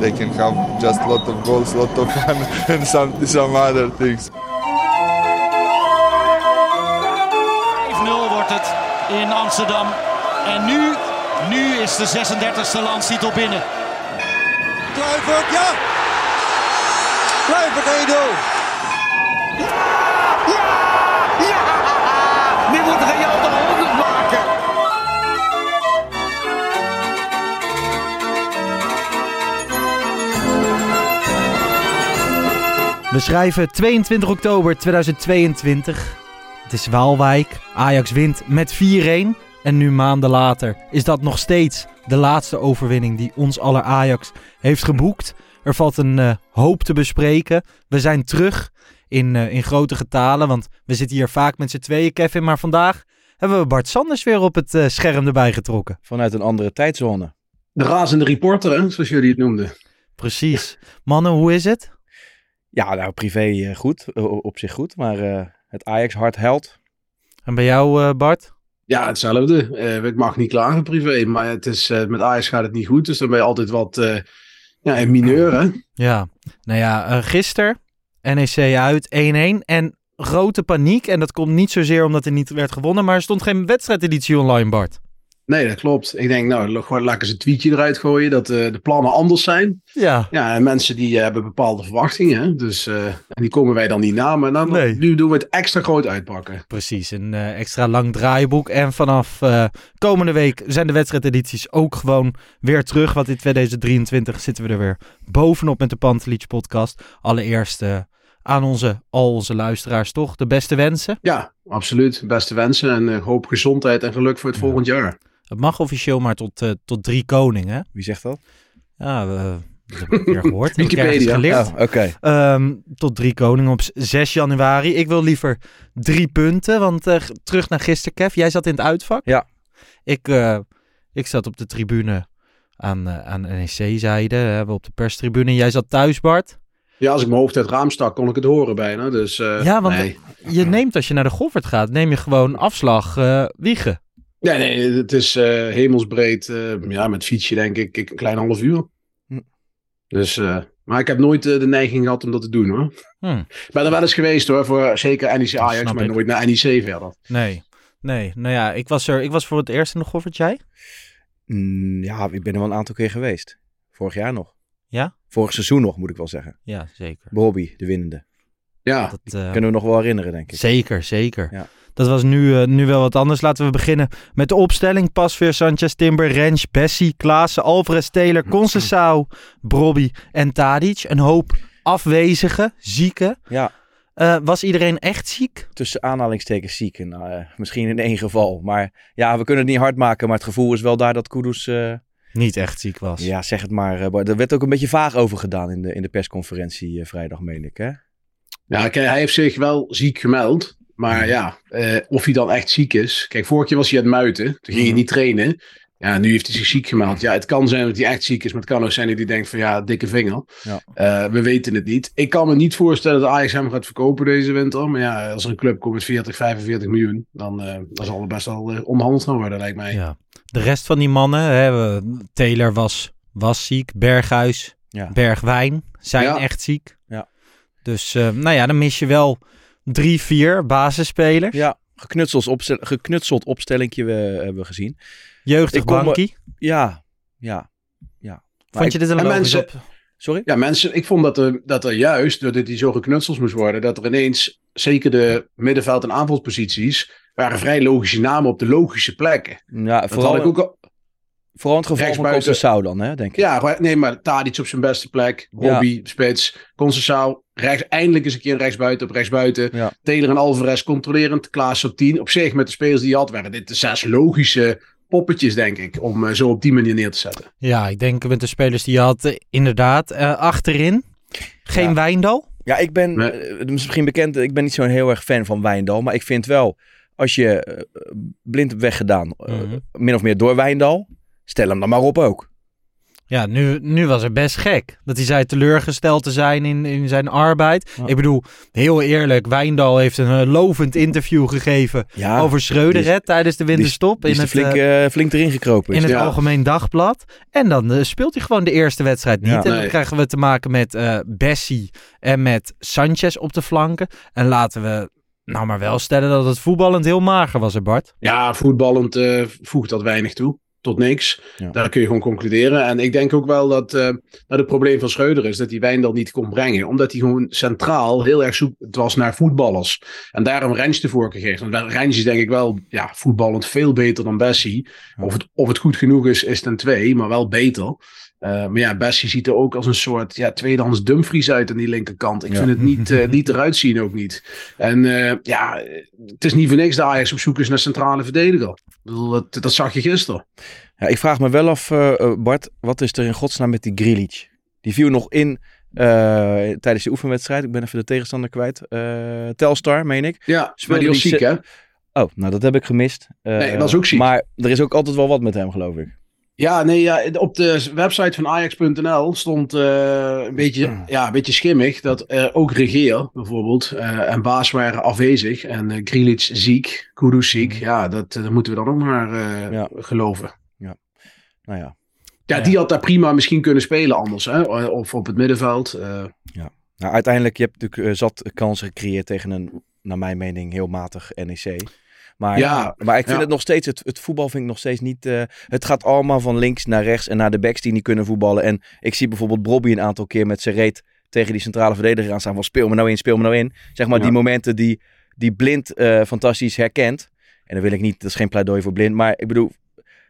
they can have just lot of goals, lot of fun, and some some other things. 5-0 wordt het in Amsterdam. En nu, nu is de 36e landstitel binnen. Kluivert, ja! Kluivert 1-0. We schrijven 22 oktober 2022. Het is Waalwijk. Ajax wint met 4-1. En nu maanden later is dat nog steeds de laatste overwinning die ons aller Ajax heeft geboekt. Er valt een eh, hoop te bespreken. We zijn terug in, eh, in grote getalen, want we zitten hier vaak met z'n tweeën, Kevin. Maar vandaag hebben we Bart Sanders weer op het eh, scherm erbij getrokken. Vanuit een andere tijdzone. De razende reporter, hè, zoals jullie het noemden. Precies. Mannen, hoe is het? Ja, nou, privé eh, goed. op zich goed. Maar eh, het Ajax hart huilt. En bij jou, eh, Bart? Ja, hetzelfde. Eh, ik mag niet klagen privé, maar het is, eh, met Ajax gaat het niet goed. Dus dan ben je altijd wat eh, ja, een mineur, hè? Ja, nou ja, gisteren NEC uit 1-1 en grote paniek. En dat komt niet zozeer omdat er niet werd gewonnen, maar er stond geen wedstrijdeditie online, Bart. Nee, dat klopt. Ik denk, nou, laat ik eens een tweetje eruit gooien dat eh, de plannen anders zijn. Ja, Ja, en mensen die eh, hebben bepaalde verwachtingen. Dus eh, en die komen wij dan niet na. Maar dan, Nee. nu doen we het extra groot uitpakken. precies. Een extra lang draaiboek. En vanaf komende week zijn de wedstrijdedities ook gewoon weer terug. Want in 2023 zitten we er weer bovenop met de Pantelich podcast. Allereerst aan onze, al onze luisteraars toch de beste wensen. Ja, absoluut. Beste wensen en hoop gezondheid en geluk voor het Ja. volgend jaar. Het mag officieel maar tot, eh, tot drie koningen. Wie zegt dat? Ja, we dat heb ik weer gehoord. Wikipedia. geleerd. Oh, oké. Ehm, tot drie koningen op 6 januari. Ik wil liever drie punten, want eh, terug naar gisteren, Kev. Jij zat in het uitvak. Ja. Ik, eh, ik zat op de tribune aan, eh, aan NEC-zijde, op de perstribune. Jij zat thuis, Bart. Ja, als ik mijn hoofd uit het raam stak, kon ik het horen bijna. Dus eh, Ja, want- nee. Je neemt als je naar de Goffert gaat, neem je gewoon afslag eh, wiegen. Nee, nee, het is eh, hemelsbreed. eh, ja, met fietsje denk ik, ik een klein half uur. Hm. Dus, eh, maar ik heb nooit de neiging gehad om dat te doen hoor. Hm, Ik ben er wel eens geweest hoor, voor zeker NEC Ajax, snap maar ik. nooit naar NEC verder. nee, nee. Nou ja, ik was, er, ik was voor het eerst in de Goffert, jij? Mm, ja, ik ben er wel een aantal keer geweest. Vorig jaar nog. Ja? Vorig seizoen nog, moet ik wel zeggen. Ja, zeker. Bobby, de winnende. Ja, Dat, Kunnen we nog wel herinneren, denk ik. Zeker, zeker. Ja. Dat was nu, eh, nu wel wat anders. Laten we beginnen met de opstelling. Pasveer, Sanchez, Timber, Rens, Bessie, Klaassen, Alvarez, Taylor, Concessao, Brobby en Tadic. Een hoop afwezigen, zieken. Ja, Eh, was iedereen echt ziek? tussen aanhalingstekens ziek. En, eh, misschien in één geval. Maar ja, we kunnen het niet hard maken. Maar het gevoel is wel daar dat Kudus... eh, Niet echt ziek was. ja, zeg het maar. eh, er werd ook een beetje vaag over gedaan in de, in de persconferentie vrijdag, meen ik. Hè? ja kijk, hij heeft zich wel ziek gemeld. Maar ja, eh, of hij dan echt ziek is. Kijk, vorige keer was hij aan het muiten. Toen ging hij Mhm. niet trainen. Ja, nu heeft hij zich ziek gemeld. Ja, het kan zijn dat hij echt ziek is. Maar het kan ook zijn dat hij denkt van ja, dikke vinger. Ja. Eh, we weten het niet. Ik kan me niet voorstellen dat Ajax hem gaat verkopen deze winter. Maar ja, als er een club komt met 40, 45 miljoen. Dan, eh, dan zal het best wel eh, onderhandeld gaan worden, lijkt mij. Ja. De rest van die mannen, hè, Taylor was, was ziek, Berghuis, Ja. Bergwijn zijn Ja. echt ziek. Ja. Dus eh, nou ja, dan mis je wel drie, vier basisspelers. Ja, geknutseld, opstel, geknutseld opstellingje we, hebben we gezien. Jeugdig bankie. Ja, ja, ja. Maar Vond ik- je dit een mensen- op? Sorry? Ja, mensen, ik vond dat er, dat er juist, doordat hij zo geknutseld moest worden, dat er ineens, zeker de middenveld- en aanvalsposities, waren vrij logische namen op de logische plekken. Ja, Dat vooral, had ik ook al, Vooral het geval van. Conceição dan, hè, denk ik. Ja, nee, maar Tadic op zijn beste plek. Robbie, spits. Conceição, rechts, eindelijk eens een keer rechtsbuiten op rechtsbuiten. Ja. Taylor en Alvarez controlerend. Klaas op 10. Op zich, met de spelers die hij had, waren dit de zes logische poppetjes, denk ik. Om eh, zo op die manier neer te zetten. Ja, ik denk met de spelers die je had, eh, inderdaad. eh, achterin, geen Ja. Wijndal. Ja, ik ben Nee. misschien bekend, ik ben niet zo'n heel erg fan van Wijndal. Maar ik vind wel, als je blind hebt weggedaan, Mhm. min of meer door Wijndal, stel hem dan maar op ook. Ja, nu, nu was het best gek. Dat hij zei teleurgesteld te zijn in, in zijn arbeid. Ja. Ik bedoel, heel eerlijk, Wijndal heeft een eh, lovend interview gegeven Ja, over Schreuder die is- hè, tijdens de winterstop. die is in het, flink, eh, eh, flink erin gekropen. in het Ja. Algemeen Dagblad. En dan eh, speelt hij gewoon de eerste wedstrijd niet. Ja. en dan Nee. krijgen we te maken met eh Bessie en met Sanchez op de flanken. En laten we nou maar wel stellen dat het voetballend heel mager was, hè Bart? Ja, voetballend eh, voegt dat weinig toe. Tot niks. Ja. Daar kun je gewoon concluderen. En ik denk ook wel dat eh, nou, het probleem van Schreuder is dat hij Wijndal niet kon brengen. Omdat hij gewoon centraal heel erg zoek het was naar voetballers. En daarom Rens de voorkeur geeft. Want Rens is denk ik wel ja, voetballend veel beter dan Bessie. Of, het, of het goed genoeg is, is ten twee, maar wel beter. Eh, maar ja, Bessie ziet er ook als een soort ja, tweedehands Dumfries uit aan die linkerkant. Ik Ja. vind het niet, eh, niet eruit zien ook niet. En eh, ja, het is niet voor niks dat Ajax op zoek is naar centrale verdediger. Ik bedoel, dat, dat zag je gisteren. Ja, ik vraag me wel af, Bart, wat is er in godsnaam met die Grilic? Die viel nog in tijdens de oefenwedstrijd. Ik ben even de tegenstander kwijt. Telstar, meen ik. Ja, maar Speelde die was ziek, hè? Oh, nou dat heb ik gemist. Nee, hij was ook ziek. Maar er is ook altijd wel wat met hem, geloof ik. Ja, nee, ja, op de website van Ajax.nl stond eh, een, beetje, ja, een beetje schimmig dat er ook Regeer bijvoorbeeld eh, en Baas waren afwezig en Grilic ziek, Kudus ziek. Ja, dat, dat moeten we dan ook maar eh, Ja. geloven. Nou ja. Ja, Ja. die had daar prima misschien kunnen spelen anders, hè? of op het middenveld. eh. Nou, uiteindelijk, je hebt natuurlijk zat kansen gecreëerd tegen een, naar mijn mening, heel matig NEC. Maar, Ja, maar ik vind ja. het nog steeds, het, het voetbal vind ik nog steeds niet... eh, het gaat allemaal van links naar rechts en naar de backs die niet kunnen voetballen. En ik zie bijvoorbeeld Bobby een aantal keer met zijn reet tegen die centrale verdediger aan staan. Van speel me nou in, speel me nou in. Zeg maar Ja. die momenten die, die blind eh, fantastisch herkent. En dan wil ik niet, dat is geen pleidooi voor blind. Maar ik bedoel,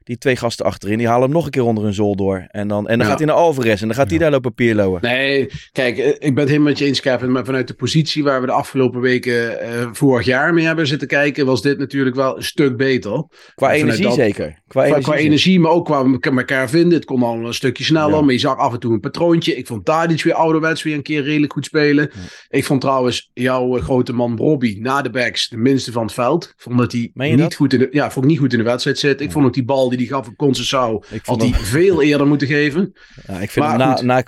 die twee gasten achterin, die halen hem nog een keer onder hun zool door. En dan, en dan Ja. gaat hij naar Alvarez en dan gaat hij daar lopen pierlowen. Nee, kijk, eh, ik ben het helemaal met je eens, Kevin. Maar vanuit de positie waar we de afgelopen weken eh, vorig jaar mee hebben zitten kijken, was dit natuurlijk wel een stuk beter. Qua energie dat- zeker. Qua energie, qua zeker. energie, maar ook qua elka- elkaar vinden. Het kon al een stukje sneller, Ja. maar je zag af en toe een patroontje. Ik vond Tadic weer ouderwets weer een keer redelijk goed spelen. Ik vond trouwens jouw eh, grote man Robbie na de backs de minste van het veld. Ik vond dat hij niet dat? goed in de, ja, vond ik niet goed in de wedstrijd zit. Ik vond ook die bal die hij gaf op Ik had vond hij hem, veel eerder moeten geven. ja, ik vind Maar hem na, na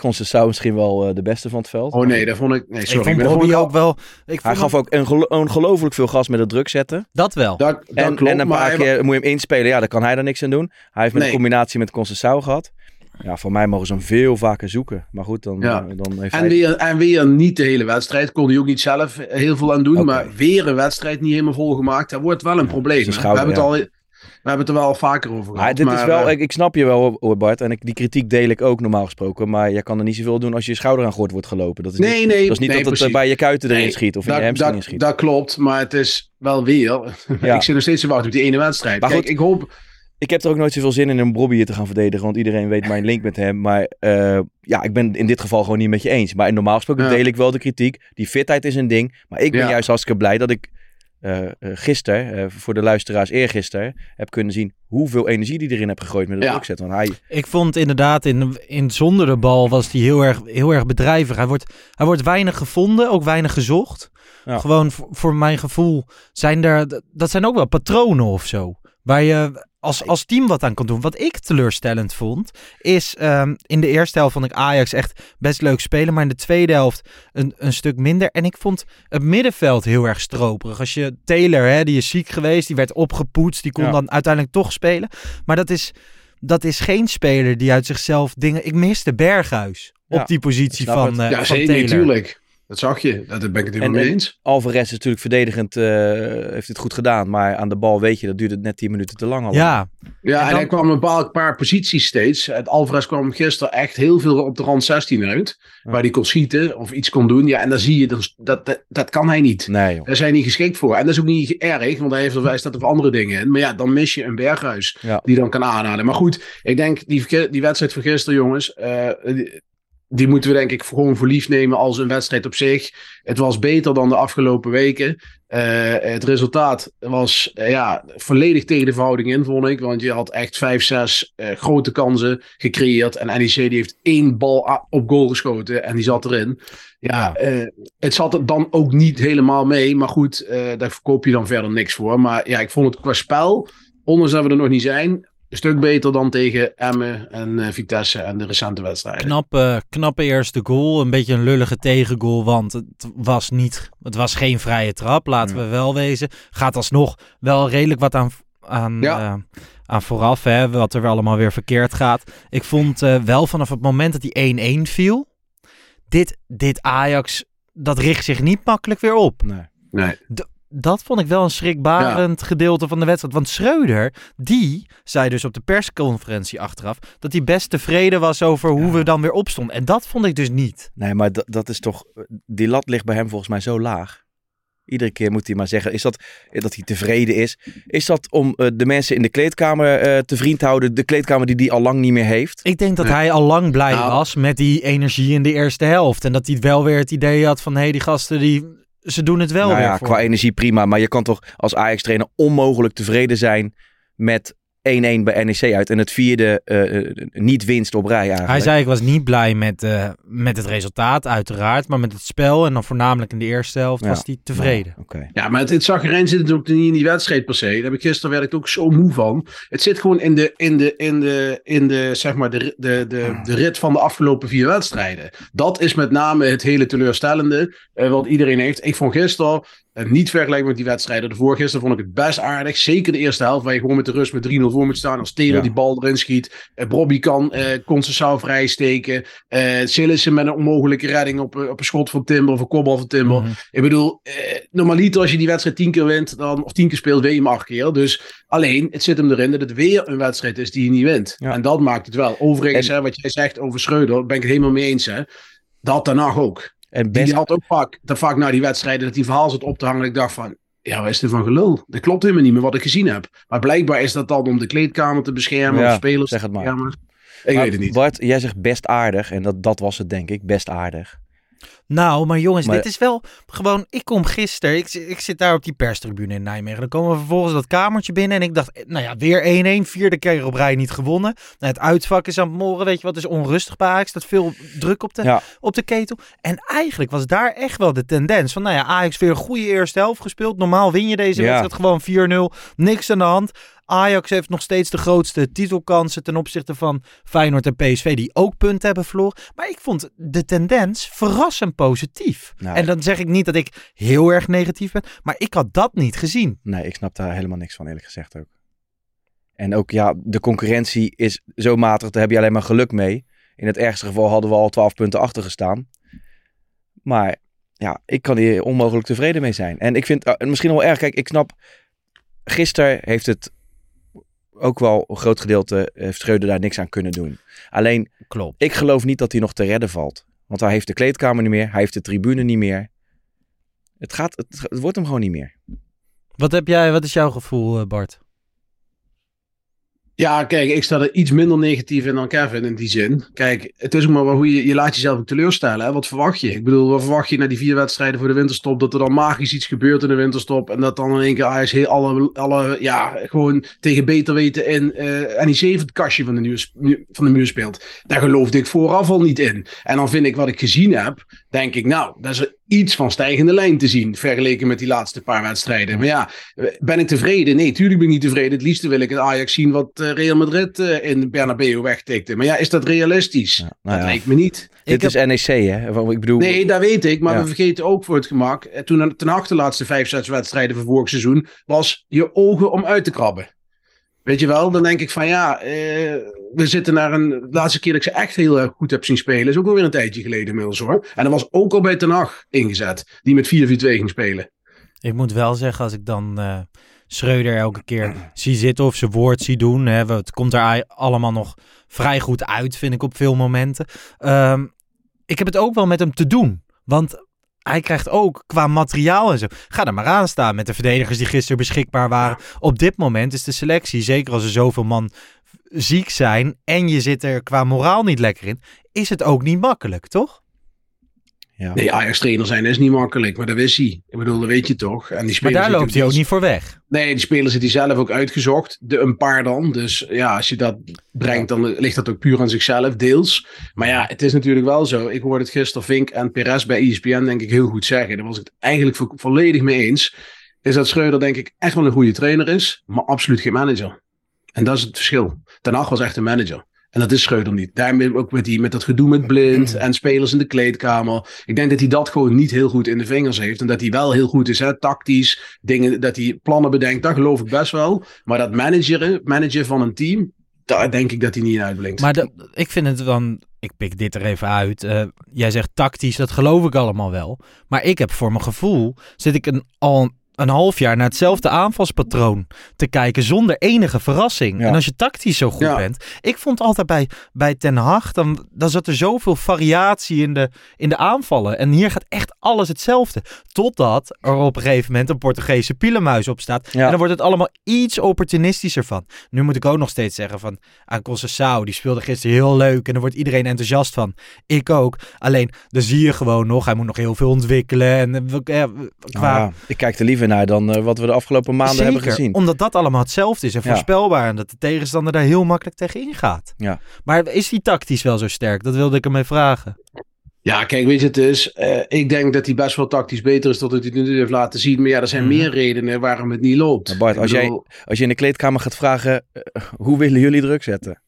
misschien wel eh, de beste van het veld. Oh nee, dat vond ik... Nee, sorry. ik vond ik ook wel... Ik Hij gaf hem- ook een gelo- ongelooflijk veel gas met het druk zetten. Dat wel. Dat, dat En, klopt, en een paar hij- keer moet je hem inspelen. Ja, daar kan hij er niks aan doen. Hij heeft Nee. een combinatie met Conceição gehad. Ja, voor mij mogen ze hem veel vaker zoeken. Maar goed, dan, Ja. eh, dan heeft En hij... weer, en weer niet de hele wedstrijd. Kon hij ook niet zelf heel veel aan doen. Maar weer een wedstrijd niet helemaal volgemaakt. Dat wordt wel een probleem. schouder, we, hebben ja. het al, we hebben het er wel al vaker over gehad. Dit is wel, eh, ik, ik snap je wel hoor, Bart. En ik, die kritiek deel ik ook normaal gesproken. Maar je kan er niet zoveel doen als je schouder aan wordt gelopen. Dat is Nee, niet, nee. dat, is niet nee, dat het eh, bij je kuiten erin Nee, schiet. Of in dat, je hamstring dat, schiet. dat klopt, maar het is wel weer. Ja. ik zit nog steeds te wachten op die ene wedstrijd. Maar Kijk, goed. ik hoop. Ik heb er ook nooit zoveel zin in om Bobby hier te gaan verdedigen. Want iedereen weet mijn link met hem. Maar eh, ja, ik ben in dit geval gewoon niet met je eens. Maar normaal gesproken Ja. deel ik wel de kritiek. Die fitheid is een ding. Maar ik ben Ja. juist hartstikke blij dat ik eh eh, gisteren, eh, voor de luisteraars eergisteren, heb kunnen zien hoeveel energie die erin heb gegooid met het Ja. Want hij, Ik vond inderdaad, in, in zonder de bal was hij heel erg, heel erg bedrijvig. Hij wordt, hij wordt weinig gevonden, ook weinig gezocht. Ja. Gewoon voor, voor mijn gevoel zijn er, dat zijn ook wel patronen of zo. Waar je als, als team wat aan kan doen. Wat ik teleurstellend vond, is ehm, in de eerste helft vond ik Ajax echt best leuk spelen. Maar in de tweede helft een, een stuk minder. En ik vond het middenveld heel erg stroperig. Als je Taylor, hè, die is ziek geweest, die werd opgepoetst. Die kon Ja. dan uiteindelijk toch spelen. Maar dat is, dat is geen speler die uit zichzelf dingen... Ik miste Berghuis Ja, op die positie van, eh ja, van zeker, Taylor. natuurlijk. Dat zag je. Dat ben ik het helemaal mee en- eens. Alvarez is natuurlijk verdedigend, eh, heeft het goed gedaan. Maar aan de bal weet je, dat duurde net 10 minuten te lang al. Ja, Ja, En en, dan- hij kwam een paar, paar posities steeds. Het Alvarez kwam gisteren echt heel veel op de rand 16 uit. Ja. Waar hij kon schieten of iets kon doen. Ja, en dan zie je, dus dat, dat, dat kan hij niet. Nee, joh. Daar zijn niet geschikt voor. En dat is ook niet erg, want hij, heeft, hij staat er voor andere dingen in. Maar ja, dan mis je een berghuis Ja. die dan kan aanhalen. Maar goed, ik denk die, die wedstrijd van gisteren, jongens. eh, die, moeten we denk ik gewoon voor lief nemen als een wedstrijd op zich. Het was beter dan de afgelopen weken. Eh, het resultaat was eh, ja, volledig tegen de verhouding in, vond ik. Want je had echt vijf, zes eh, grote kansen gecreëerd. En NEC die heeft één bal op goal geschoten en die zat erin. Ja, het zat er dan ook niet helemaal mee. Maar goed, daar verkoop je dan verder niks voor. Maar ja, ik vond het qua spel, ondanks dat we er nog niet zijn, een stuk beter dan tegen Emmen en eh, Vitesse en de recente wedstrijden. knappe, knappe eerste goal. Een beetje een lullige tegengoal, want het was, niet, het was geen vrije trap, laten we wel wezen. Gaat alsnog wel redelijk wat aan, aan, Ja. eh, aan vooraf, hè, wat er wel allemaal weer verkeerd gaat. Ik vond eh, wel vanaf het moment dat die 1-1 viel, dit, dit Ajax, dat richt zich niet makkelijk weer op. Nee. Nee. Dat vond ik wel een schrikbarend gedeelte van de wedstrijd. Want Schreuder, die zei dus op de persconferentie achteraf... dat hij best tevreden was over hoe we dan weer opstonden. En dat vond ik dus niet. Nee, maar dat, dat is toch. Die lat ligt bij hem volgens mij zo laag. Iedere keer moet hij maar zeggen: is dat, dat hij tevreden is? Is dat om eh, de mensen in de kleedkamer eh, te vriend te houden? De kleedkamer die hij al lang niet meer heeft? Ik denk dat Nee. hij al lang blij Nou. was met die energie in de eerste helft. En dat hij wel weer het idee had van... hé, hey, die gasten, die, ze doen het wel nou weer ja, voor qua energie prima. Maar je kan toch als Ajax-trainer onmogelijk tevreden zijn met 1-1 bij NEC uit. En het vierde eh, eh, niet winst op rij eigenlijk. Hij zei ik was niet blij met, eh, met het resultaat, uiteraard. Maar met het spel en dan voornamelijk in de eerste helft Ja. was hij tevreden. Oké. Ja, maar het, het zagrijn zit natuurlijk niet in die wedstrijd per se. Daar heb ik gisteren werd ik ook zo moe van. Het zit gewoon in de, in de, in de, in de, zeg maar de, de, de, de rit van de afgelopen vier wedstrijden. Dat is met name het hele teleurstellende eh, wat iedereen heeft. Ik vond gisteren eh, niet vergelijkbaar met die wedstrijden. De vorige gisteren vond ik het best aardig. Zeker de eerste helft, waar je gewoon met de rust met 3-0 voor moet staan. Als Taylor Ja. die bal erin schiet. Eh Bobby kan eh vrijsteken. Eh Sillissen met een onmogelijke redding op, eh, op een schot van Timber of een kopbal van Timber. Mhm. Ik bedoel, eh, normaliter als je die wedstrijd tien keer wint, dan, of tien keer speelt, weet je hem acht keer. Dus alleen, het zit hem erin dat het weer een wedstrijd is die je niet wint. Ja. En dat maakt het wel. Overigens, En- hè, wat jij zegt over Schreuder, ben ik het helemaal mee eens. Hè. Dat daarna ook. En Die, best, die had ook vaak, te vaak na die wedstrijden dat die verhaal zit op te hangen. Ik dacht van, ja, wat is dit van gelul? Dat klopt helemaal niet meer wat ik gezien heb. Maar blijkbaar is dat dan om de kleedkamer te beschermen, Ja, of spelers zeg te het maar. beschermen. Ik Maar weet het niet. Bart, jij zegt best aardig. En dat, dat was het denk ik. Best aardig. Nou, maar jongens, Maar- dit is wel gewoon... Ik kom gisteren, ik, ik zit daar op die perstribune in Nijmegen. Dan komen we vervolgens dat kamertje binnen en ik dacht, eh, nou ja, weer 1-1, vierde keer op rij niet gewonnen. Nou, het uitvak is aan het morgen, weet je wat, is onrustig bij Ajax. staat veel druk op de, Ja. op de ketel. En eigenlijk was daar echt wel de tendens van, nou ja, Ajax weer een goede eerste helft gespeeld. Normaal win je deze Ja. wedstrijd gewoon 4-0, niks aan de hand. Ajax heeft nog steeds de grootste titelkansen ten opzichte van Feyenoord en PSV, die ook punten hebben verloren. Maar ik vond de tendens verrassend positief. Nou. En dan zeg ik niet dat ik heel erg negatief ben, maar ik had dat niet gezien. Nee, ik snap daar helemaal niks van, eerlijk gezegd ook. En ook, ja, de concurrentie is zo matig, daar heb je alleen maar geluk mee. In het ergste geval hadden we al 12 punten achter gestaan. Maar ja, ik kan hier onmogelijk tevreden mee zijn. En ik vind eh, misschien wel erg, kijk, ik snap, gisteren heeft het ook wel een groot gedeelte, heeft Schreuder daar niks aan kunnen doen. Alleen, Klopt. ik geloof niet dat hij nog te redden valt. Want hij heeft de kleedkamer niet meer, hij heeft de tribune niet meer. Het, gaat, het, het wordt hem gewoon niet meer. Wat, heb jij, wat is jouw gevoel, eh, Bart? Ja, kijk, ik sta er iets minder negatief in dan Kevin in die zin. Kijk, het is ook maar hoe je, je laat jezelf teleurstellen. Hè? Wat verwacht je? Ik bedoel, wat verwacht je na die vier wedstrijden voor de winterstop? Dat er dan magisch iets gebeurt in de winterstop. En dat dan in één keer Ajax heel alle, alle ja, gewoon tegen beter weten in eh NEC het kastje van de, muur, van de muur speelt. Daar geloofde ik vooraf al niet in. En dan vind ik wat ik gezien heb, denk ik, nou, dat is iets van stijgende lijn te zien. Vergeleken met die laatste paar wedstrijden. Maar ja, ben ik tevreden? Nee, tuurlijk ben ik niet tevreden. Het liefste wil ik het Ajax zien wat eh, Real Madrid eh, in Bernabeu wegtikte. Maar ja, is dat realistisch? Ja, nou dat ja. lijkt me niet. Dit is NEC, hè? Ik bedoel, Nee, dat weet ik. Maar Ja. we vergeten ook voor het gemak. eh, Toen ten acht de laatste vijf, zes wedstrijden van vorig seizoen. was je ogen om uit te krabben. Weet je wel? Dan denk ik van ja. eh, we zitten naar een. De laatste keer dat ik ze echt heel erg goed heb zien spelen. is ook alweer een tijdje geleden inmiddels hoor. En dat was ook al bij Ten Hag ingezet. Die met 4-4-2 ging spelen. Ik moet wel zeggen, als ik dan eh Schreuder elke keer zie zitten of zijn woord zie doen. Hè, het komt er allemaal nog vrij goed uit, vind ik op veel momenten. Ehm, ik heb het ook wel met hem te doen. Want hij krijgt ook qua materiaal en zo. Ga er maar aan staan met de verdedigers die gisteren beschikbaar waren. Op dit moment is de selectie, zeker als er zoveel man ziek zijn en je zit er qua moraal niet lekker in, is het ook niet makkelijk, toch? Ja. Nee, Ajax-trainer zijn is niet makkelijk, maar dat wist hij. Ik bedoel, dat weet je toch. En die Maar spelers daar loopt hij ook niet voor weg. Nee, die spelers heeft hij zelf ook uitgezocht. De, een paar dan. Dus ja, als je dat brengt, dan ligt dat ook puur aan zichzelf, deels. Maar ja, het is natuurlijk wel zo. Ik hoorde het gisteren Vink en Perez bij ESPN denk ik heel goed zeggen. Daar was ik het eigenlijk vo- volledig mee eens. Is dat Schreuder denk ik echt wel een goede trainer is, maar absoluut geen manager. En dat is het verschil. Ten Hag was echt een manager. En dat is Schreuder niet. Daarmee ook met, die, met dat gedoe met blind en spelers in de kleedkamer. Ik denk dat hij dat gewoon niet heel goed in de vingers heeft. En dat hij wel heel goed is, hè, tactisch. Dingen, dat hij plannen bedenkt, dat geloof ik best wel. Maar dat manageren, managen van een team, daar denk ik dat hij niet in uitblinkt. Maar de, ik vind het dan, ik pik dit er even uit. eh, jij zegt tactisch, dat geloof ik allemaal wel. Maar ik heb voor mijn gevoel, zit ik een, al een half jaar naar hetzelfde aanvalspatroon te kijken zonder enige verrassing. Ja. En als je tactisch zo goed Ja. bent. Ik vond altijd bij, bij Ten Hag, dan, dan zat er zoveel variatie in de, in de aanvallen. En hier gaat echt alles hetzelfde. Totdat er op een gegeven moment een Portugese pielenmuis op staat. Ja. En dan wordt het allemaal iets opportunistischer van. Nu moet ik ook nog steeds zeggen van aan Conceição, die speelde gisteren heel leuk en daar wordt iedereen enthousiast van. Ik ook. Alleen, dan zie je gewoon nog, hij moet nog heel veel ontwikkelen. En eh, ja, qua... Nou ja, ik kijk er liever naar dan eh, wat we de afgelopen maanden Zeker, hebben gezien. omdat dat allemaal hetzelfde is en Ja. voorspelbaar. En dat de tegenstander daar heel makkelijk tegen ingaat. Ja. Maar is die tactisch wel zo sterk? Dat wilde ik ermee vragen. Ja, kijk, weet je, het is. eh, ik denk dat hij best wel tactisch beter is dan dat hij het nu heeft laten zien. Maar ja, er zijn Mhm. meer redenen waarom het niet loopt. Maar Bart, als jij- Als je in de kleedkamer gaat vragen, eh, hoe willen jullie druk zetten?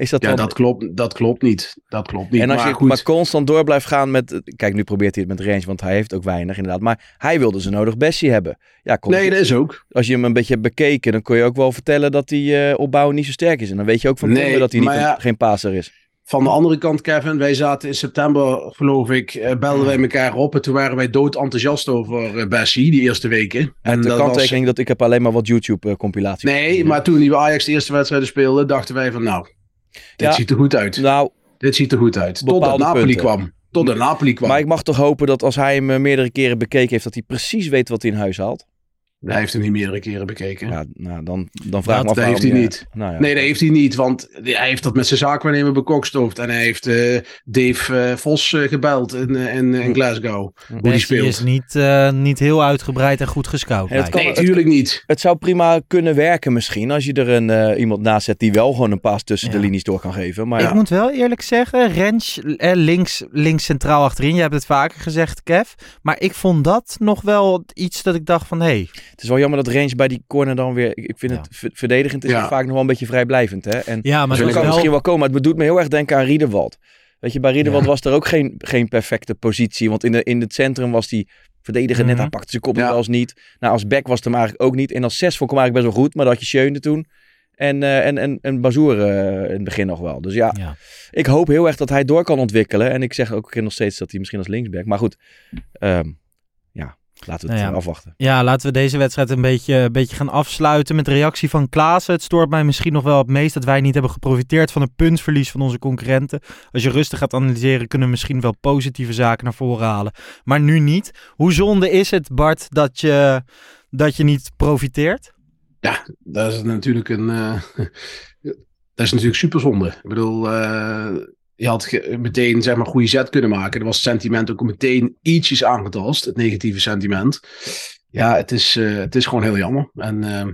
Is dat Ja, dan... dat klopt, dat klopt niet. Dat klopt niet. en als maar je goed, maar constant door blijft gaan met... Kijk, nu probeert hij het met range, want hij heeft ook weinig inderdaad. Maar hij wilde ze nodig Bessie hebben. Ja, kon- nee, dat is ook. als je hem een beetje hebt bekeken, dan kun je ook wel vertellen dat hij eh opbouwen niet zo sterk is. En dan weet je ook van Nee, dat hij niet een- geen passer is. Van de andere kant, Kevin, wij zaten in september, geloof ik, eh, belden wij elkaar op. En toen waren wij dood enthousiast over eh, Bessie, die eerste weken. En de dat was- kanttekening dat ik heb alleen maar wat YouTube-compilaties. Nee, maar toen die Ajax de eerste wedstrijden speelden, dachten wij van nou, dit Ja. ziet er goed uit. Nou, Dit ziet er goed uit. Totdat Napoli punten. kwam. Totdat Napoli kwam. maar ik mag toch hopen dat als hij hem eh, meerdere keren bekeken heeft, dat hij precies weet wat hij in huis haalt. Hij heeft hem niet meerdere keren bekeken. Ja, nou, dan, dan vraag ik Dat me af heeft waarom hij niet. Nou, ja. Nee, dat heeft hij niet, want hij heeft dat met zijn zaakwaarnemer bekokstoofd. En hij heeft eh, Dave eh, Vos eh, gebeld in, in, in Glasgow. Hoe die speelt. is niet, eh, niet heel uitgebreid en goed gescout. Kan-. Nee, tuurlijk niet. Het zou prima kunnen werken misschien, als je er een, eh, iemand naast zet die wel gewoon een paas tussen Ja. de linies door kan geven. Maar ik ja, moet wel eerlijk zeggen, Rens eh, links, links centraal achterin. Je hebt het vaker gezegd, Kev. Maar ik vond dat nog wel iets dat ik dacht van... Hé, het is wel jammer dat Range bij die corner dan weer... Ik vind Ja. het ver- verdedigend is Ja. het vaak nog wel een beetje vrijblijvend. Hè? En ja, maar zo het kan het wel... misschien wel komen. Maar het doet me heel erg denken aan Riederwald. Weet je, bij Riederwald Ja. was er ook geen, geen perfecte positie. Want in, de, in het centrum was die verdediger net, Mhm. hij pakte zijn kop Ja. wel eens niet. Nou, als back was het hem eigenlijk ook niet. En als zes vond ik hem eigenlijk best wel goed. Maar dat had je Schöne toen. En, eh en, en, en Bazoer eh, in het begin nog wel. Dus ja, Ja. ik hoop heel erg dat hij door kan ontwikkelen. En ik zeg ook nog steeds dat hij misschien als linksback. Maar goed, ehm, laten we het Nou ja. eh, afwachten. Ja, laten we deze wedstrijd een beetje, een beetje gaan afsluiten met de reactie van Klaassen. Het stoort mij misschien nog wel het meest dat wij niet hebben geprofiteerd van het puntverlies van onze concurrenten. Als je rustig gaat analyseren, kunnen we misschien wel positieve zaken naar voren halen. Maar nu niet. Hoe zonde is het, Bart, dat je, dat je niet profiteert? Ja, dat is natuurlijk een. eh, dat is natuurlijk superzonde. Ik bedoel, eh, je had meteen zeg maar goede zet kunnen maken. Er was het sentiment ook meteen ietsjes aangetast, het negatieve sentiment. Ja, het is, eh, het is gewoon heel jammer. En eh,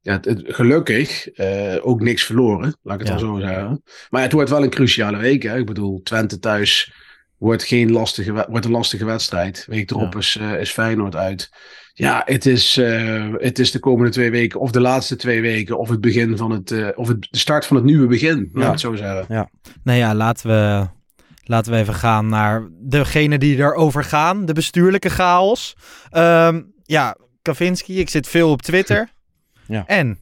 ja, het, het- gelukkig eh, ook niks verloren, laat ik het Ja. dan zo zeggen. Maar het wordt wel een cruciale week. Hè? Ik bedoel, Twente thuis wordt, geen lastige, wordt een lastige wedstrijd. Week erop Ja. is, eh, is Feyenoord uit. Ja, het is, eh, het is de komende twee weken, of de laatste twee weken, of het begin van het, eh, of het, de start van het nieuwe begin, laat ik het zo zeggen. Nou ja, laten we, laten we even gaan naar degene die erover gaan. De bestuurlijke chaos. Ehm, ja, Kavinski, ik zit veel op Twitter. Ja. En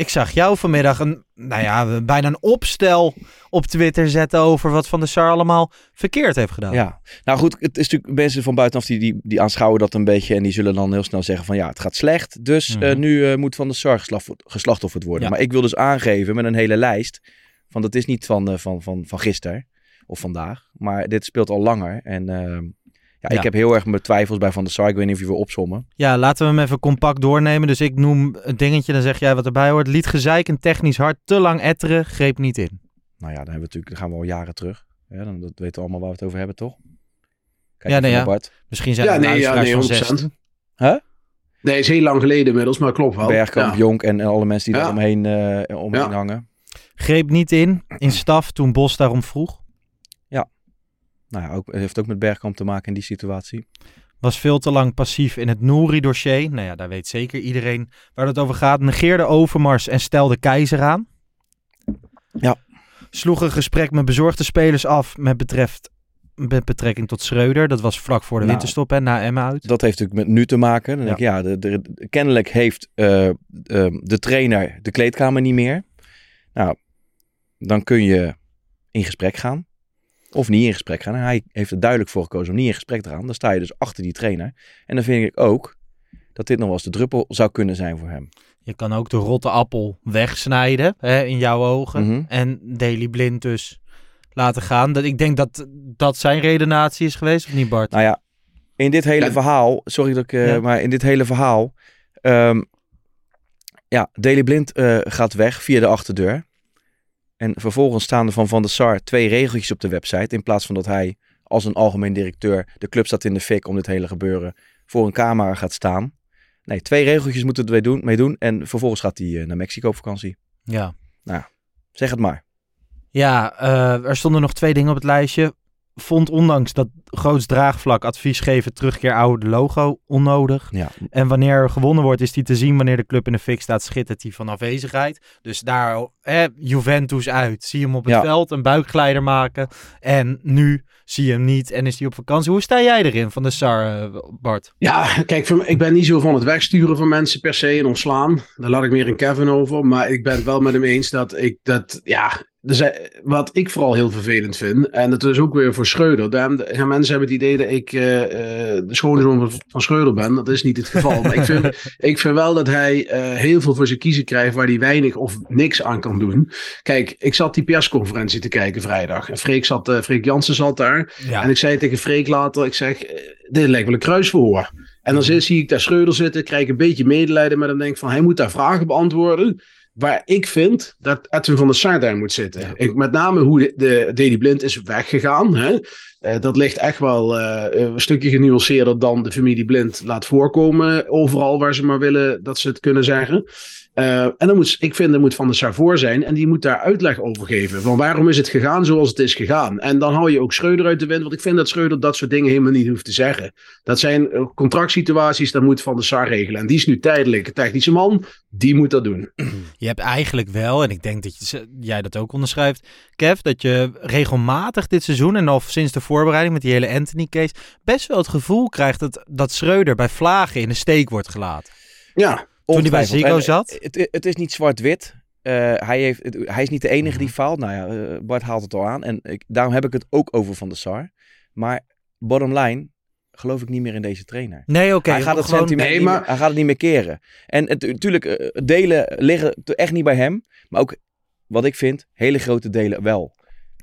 Ik zag jou vanmiddag een, nou ja, bijna een opstel op Twitter zetten over wat Van der Sar allemaal verkeerd heeft gedaan. Ja, nou goed, het is natuurlijk mensen van buitenaf die, die, die aanschouwen dat een beetje en die zullen dan heel snel zeggen van ja, het gaat slecht, dus Mhm. eh, nu eh, moet Van der Sar geslacht- geslachtofferd worden. Ja. Maar ik wil dus aangeven met een hele lijst, van dat is niet van, eh, van, van, van gisteren of vandaag, maar dit speelt al langer en ja, Ja. ik heb heel erg mijn twijfels bij Van der Sar, ik weet niet of je wil opzommen. Ja, laten we hem even compact doornemen. Dus ik noem het dingetje, dan zeg jij wat erbij hoort. Liet gezeik en technisch hard te lang etteren, greep niet in. Nou ja, dan, hebben we natuurlijk, dan gaan we al jaren terug. Ja, dan dat weten we allemaal waar we het over hebben, toch? Kijk Ja, nee, naar ja. Bart. Misschien zijn Ja, er nee, ja, nee, van 100%. 16. Nee, is heel lang geleden inmiddels, maar klopt wel. Bergkamp, Ja. Jonk en, en alle mensen die Ja. daar omheen, eh, omheen Ja. hangen. Greep niet in, in staf toen Bos daarom vroeg. Nou ja, ook, heeft ook met Bergkamp te maken in die situatie. Was veel te lang passief in het Nouri-dossier. Nou ja, daar weet zeker iedereen waar het over gaat. Negeerde Overmars en stelde Keizer aan. Ja. Sloeg een gesprek met bezorgde spelers af met, betreft, met betrekking tot Schreuder. Dat was vlak voor de Nou, winterstop en na Emma uit. Dat heeft natuurlijk met nu te maken. Dan Ja. denk ik, ja, de, de- kennelijk heeft eh, eh, de trainer de kleedkamer niet meer. Nou, dan kun je in gesprek gaan. Of niet in gesprek gaan. En hij heeft er duidelijk voor gekozen om niet in gesprek te gaan. Dan sta je dus achter die trainer. En dan vind ik ook dat dit nog wel eens de druppel zou kunnen zijn voor hem. Je kan ook de rotte appel wegsnijden hè, in jouw ogen. Mhm. En Daily Blind dus laten gaan. Dat, ik denk dat dat zijn redenatie is geweest, of niet Bart? Nou ja, in dit hele Ja. verhaal, sorry dat ik, eh, Ja. maar in dit hele verhaal, ehm, ja, Daley Blind eh, gaat weg via de achterdeur. En vervolgens staan er van Van der Sar twee regeltjes op de website. In plaats van dat hij als een algemeen directeur, de club staat in de fik om dit hele gebeuren, voor een camera gaat staan. Nee, twee regeltjes moeten we doen, mee doen. En vervolgens gaat hij eh, naar Mexico op vakantie. Ja. Zeg het maar. Ja, eh, er stonden nog twee dingen op het lijstje. Vond ondanks dat groots draagvlak advies geven terugkeer oude logo onnodig. Ja, En wanneer er gewonnen wordt, is die te zien wanneer de club in de fik staat, schittert hij van afwezigheid. Dus daar, hè, Juventus uit. Zie je hem op het Ja. veld, een buikglijder maken. En nu zie je hem niet en is hij op vakantie. Hoe sta jij erin van de SAR, eh, Bart? Ja, kijk, ik ben niet zo van het wegsturen van mensen per se en ontslaan. Daar laat ik meer een Kevin over. Maar ik ben het wel met hem eens dat ik dat, ja, zijn, wat ik vooral heel vervelend vind. En dat is ook weer voor Schreuder. Mensen hebben het idee dat ik eh, de schoonzoon van- Schreuder ben. Dat is niet het geval. maar ik vind, ik vind wel dat hij eh, heel veel voor zijn kiezen krijgt waar hij weinig of niks aan kan doen. Kijk, ik zat die persconferentie te kijken vrijdag. En Freek, zat, eh, Freek Jansen zat daar. Ja. En ik zei tegen Freek later, ik zeg, dit lijkt wel een kruisverhoor. En dan zie, zie ik daar Schreuder zitten, krijg ik een beetje medelijden met hem. Denk van, hij moet daar vragen beantwoorden. Waar ik vind dat Edwin van der Sar daar moet zitten. Ik, met name hoe de, de Deli Blind is weggegaan. Hè? Eh, dat ligt echt wel eh, een stukje genuanceerder dan de familie Blind laat voorkomen. Overal waar ze maar willen dat ze het kunnen zeggen. Eh, en dan moet, ik vind, er moet Van der Sar voor zijn. En die moet daar uitleg over geven. Van waarom is het gegaan zoals het is gegaan. En dan hou je ook Schreuder uit de wind. Want ik vind dat Schreuder dat soort dingen helemaal niet hoeft te zeggen. Dat zijn eh, contractsituaties, dat moet Van der Sar regelen. En die is nu tijdelijk een technische man. Die moet dat doen. Je hebt eigenlijk wel, en ik denk dat je, jij dat ook onderschrijft, Kev, dat je regelmatig dit seizoen en al sinds de voorbereiding met die hele Anthony-case best wel het gevoel krijgt dat, dat Schreuder bij Vlagen in de steek wordt gelaten. Ja, Toen hij bij. Ziggo En, zat? eh, Het, het is niet zwart-wit. Eh, hij, heeft, het- hij is niet de enige die faalt. Nou ja, eh, Bart haalt het al aan. En ik, daarom heb ik het ook over Van der Sar. Maar bottom line, geloof ik niet meer in deze trainer. Nee, oké. hij, gaat het gewoon- sentiment Nee, niet maar- meer- hij gaat het niet meer keren. En het- natuurlijk, eh, delen liggen echt niet bij hem. Maar ook, wat ik vind, hele grote delen wel.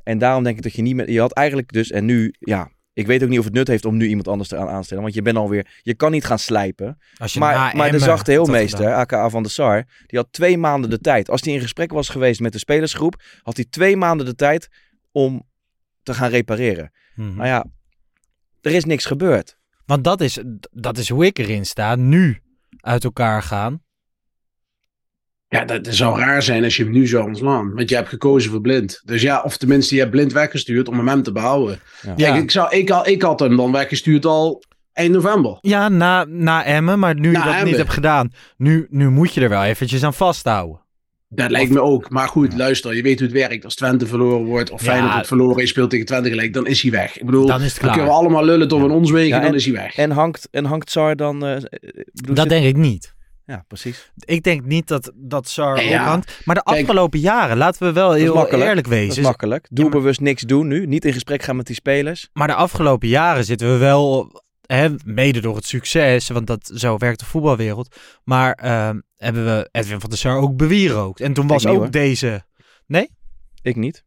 En daarom denk ik dat je niet meer... Je had eigenlijk dus, en nu, ja... Ik weet ook niet of het nut heeft om nu iemand anders te aan aanstellen. Want je bent alweer... Je kan niet gaan slijpen. Maar, maar de zachte heelmeester, aka Van der Sar, die had twee maanden de tijd. Als hij in gesprek was geweest met de spelersgroep, had hij twee maanden de tijd om te gaan repareren. Nou ja, er is niks gebeurd. Want dat is, dat is hoe ik erin sta. Nu uit elkaar gaan. Ja, dat, dat zou raar zijn als je hem nu zou ontslaan. Want je hebt gekozen voor blind. Dus ja, of tenminste, je hebt blind weggestuurd om hem te behouden. Ja. Ja. Kijk, ik, zou, ik, had, ik had hem dan weggestuurd al eind november. Ja, na, na Emmen, maar nu Na je dat Emmen. niet hebt gedaan, nu, nu moet je er wel eventjes aan vasthouden. Dat lijkt me ook. Maar goed, luister, je weet hoe het werkt. Als Twente verloren wordt of Ja. Feyenoord wordt verloren en je speelt tegen Twente gelijk, dan is hij weg. Ik bedoel, Dan is het kunnen we allemaal lullen tot we ons wegen, Ja, dan en- is hij weg. En hangt, en hangt Sar dan... eh, eh, bedoel, Dat zit- denk ik niet. Ja, precies. Ik denk niet dat, dat Sar Ja. ophangt. Maar de Kijk, afgelopen jaren, laten we wel heel makkelijk. eerlijk Dat is wezen. makkelijk. Doe Ja, maar- bewust niks doen nu. Niet in gesprek gaan met die spelers. Maar de afgelopen jaren zitten we wel, hè, mede door het succes, want dat, zo werkt de voetbalwereld. Maar ehm, hebben we Edwin van der Sar ook bewierookt. En toen was niet, ook hoor. deze Ik niet.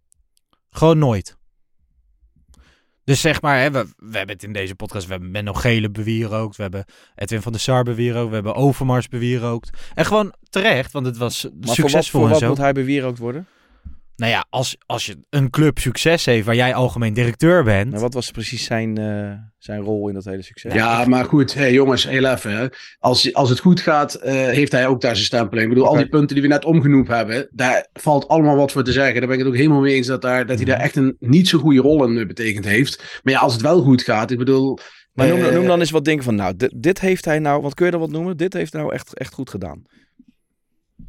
gewoon nooit. Dus zeg maar, hè, we, we hebben het in deze podcast, we hebben Menno Gele bewierookt, we hebben Edwin van der Sar bewierookt, we hebben Overmars bewierookt. En gewoon terecht, want het was Maar voor wat, succesvol voor en wat zo. moet hij bewierookt worden? Nou ja, als, als je een club succes heeft waar jij algemeen directeur bent. Nou, wat was precies zijn, eh, zijn rol in dat hele succes? Ja, maar goed, hey, jongens, heel even. Hè. Als, als het goed gaat, eh, heeft hij ook daar zijn stempel in. Ik bedoel, al die punten die we net omgenoemd hebben, daar valt allemaal wat voor te zeggen. Daar ben ik het ook helemaal mee eens dat, daar, dat hij daar echt een niet zo goede rol in eh, betekend heeft. Maar ja, als het wel goed gaat, ik bedoel... Maar noem, noem dan eens wat dingen van, nou, dit, dit heeft hij nou, wat kun je dan wat noemen? Dit heeft hij nou echt, echt goed gedaan.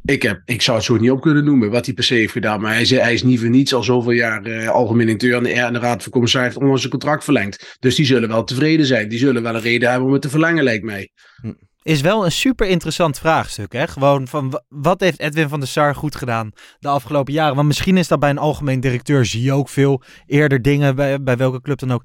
Ik, heb, ik zou het zo niet op kunnen noemen wat hij per se heeft gedaan. Maar hij hij is niet voor niets al zoveel jaar eh, algemeen directeur en de, de Raad van heeft onlangs zijn contract verlengd. Dus die zullen wel tevreden zijn. Die zullen wel een reden hebben om het te verlengen, lijkt mij. Is wel een super interessant vraagstuk. Hè? Gewoon van wa- wat heeft Edwin van der Sar goed gedaan de afgelopen jaren? Want misschien is dat bij een algemeen directeur zie je ook veel eerder dingen bij, bij welke club dan ook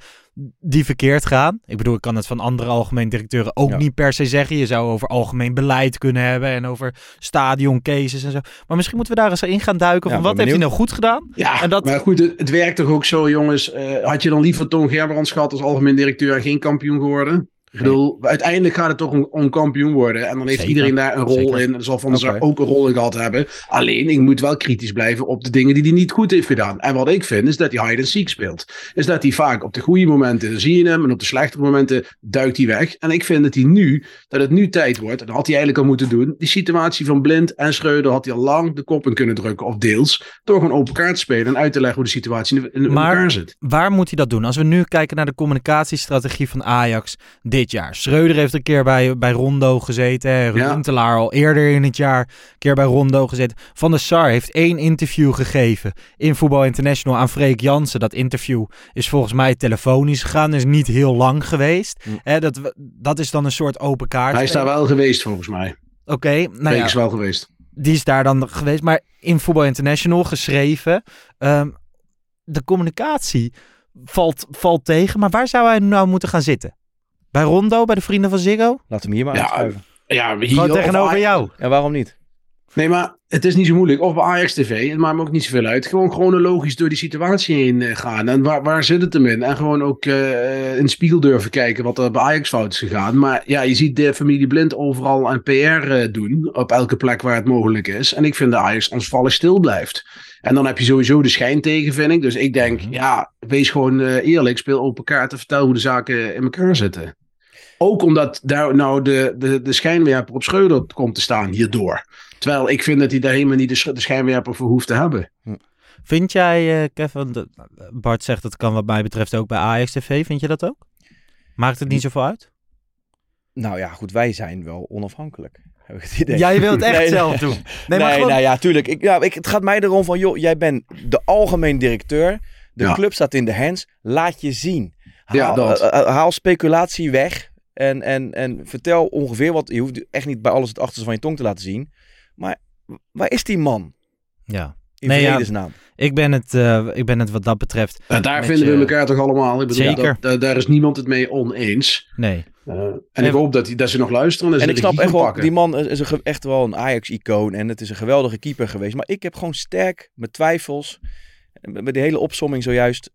die verkeerd gaan. Ik bedoel, ik kan het van andere algemeen directeuren ook Ja. niet per se zeggen. Je zou over algemeen beleid kunnen hebben en over stadioncases en zo. Maar misschien moeten we daar eens in gaan duiken Ja, van wat heeft hij nou goed gedaan? Ja, En dat- maar goed, het, het werkt toch ook zo, jongens. Eh, had je dan liever Toon Gerbrands gehad als algemeen directeur en geen kampioen geworden? Ik bedoel, uiteindelijk gaat het toch om, om kampioen worden. En dan heeft Zeker. iedereen daar een rol Zeker. in. Er zal Van der ook een rol in gehad hebben. Alleen, ik moet wel kritisch blijven op de dingen die hij niet goed heeft gedaan. En wat ik vind, is dat hij hide and seek speelt. Is dat hij vaak op de goede momenten zie je hem. En op de slechte momenten duikt hij weg. En ik vind dat hij nu, dat het nu tijd wordt. En dat had hij eigenlijk al moeten doen. Die situatie van Blind en Schreuder had hij al lang de kop in kunnen drukken. Of deels. Door gewoon open kaart te spelen en uit te leggen hoe de situatie in, in Maar- elkaar zit. Waar moet hij dat doen? Als we nu kijken naar de communicatiestrategie van Ajax dit jaar. Schreuder heeft een keer bij, bij Rondo gezeten. hè. Ja. Runtelaar al eerder in het jaar een keer bij Rondo gezeten. Van der Sar heeft één interview gegeven in Voetbal International aan Freek Jansen. Dat interview is volgens mij telefonisch gegaan. Is niet heel lang geweest. Hm. Hè, dat, dat is dan een soort open kaart. Hij is daar wel geweest, volgens mij. Oké, nou Freek ja, is wel geweest. die is daar dan geweest. Maar in Voetbal International geschreven. ehm, de communicatie valt, valt tegen. Maar waar zou hij nou moeten gaan zitten? Bij Rondo, bij de vrienden van Ziggo? Laat hem hier maar Ja, uitschuiven. Ja, hier Gewoon tegenover jou. En waarom niet? Nee, maar het is niet zo moeilijk. Of bij Ajax TV, het maakt me ook niet zoveel uit. Gewoon chronologisch door die situatie heen eh, gaan. En waar, waar zit het hem in? En gewoon ook eh, in de spiegel durven kijken wat er bij Ajax fout is gegaan. Maar ja, je ziet de familie Blind overal aan PR eh, doen. Op elke plek waar het mogelijk is. En ik vind dat Ajax ansvallig stil blijft. En dan heb je sowieso de schijn tegen, vind ik. Dus ik denk, ja, wees gewoon eh, eerlijk. Speel open kaart en vertel hoe de zaken in elkaar zitten. Ook omdat daar nou de, de, de schijnwerper op Schreuder komt te staan hierdoor. Terwijl ik vind dat hij daar helemaal niet de, sch- de schijnwerper voor hoeft te hebben. Vind jij, eh, Kevin, de- Bart zegt dat kan wat mij betreft ook bij Ajax TV. Vind je dat ook? Maakt het niet zoveel uit? Nou ja, goed, wij zijn wel onafhankelijk. Heb ik het idee. Jij wilt echt Nee, zelf doen. Nee, Nee, maar gewoon- nou ja, tuurlijk. Ik, nou, ik, het gaat mij erom van, joh, jij bent de algemeen directeur. De Ja. club staat in de hands. Laat je zien. Ja, Haal, dat. eh, eh, haal speculatie weg. En, en, en vertel ongeveer wat. Je hoeft echt niet bij alles het achterste van je tong te laten zien. Maar waar is die man? ja. In Nee, ja. vredesnaam. Ik ben, het, eh, ik ben het wat dat betreft. En daar Met vinden we elkaar toch allemaal. Ik bedoel, Zeker. dat- daar- daar is niemand het mee oneens. Nee. Eh, en ik hoop dat, die, dat ze nog luisteren. En, En ze ik snap echt wel, pakken. die man is, echt wel een Ajax-icoon. En het is een geweldige keeper geweest. Maar ik heb gewoon sterk mijn twijfels. met die hele opsomming zojuist.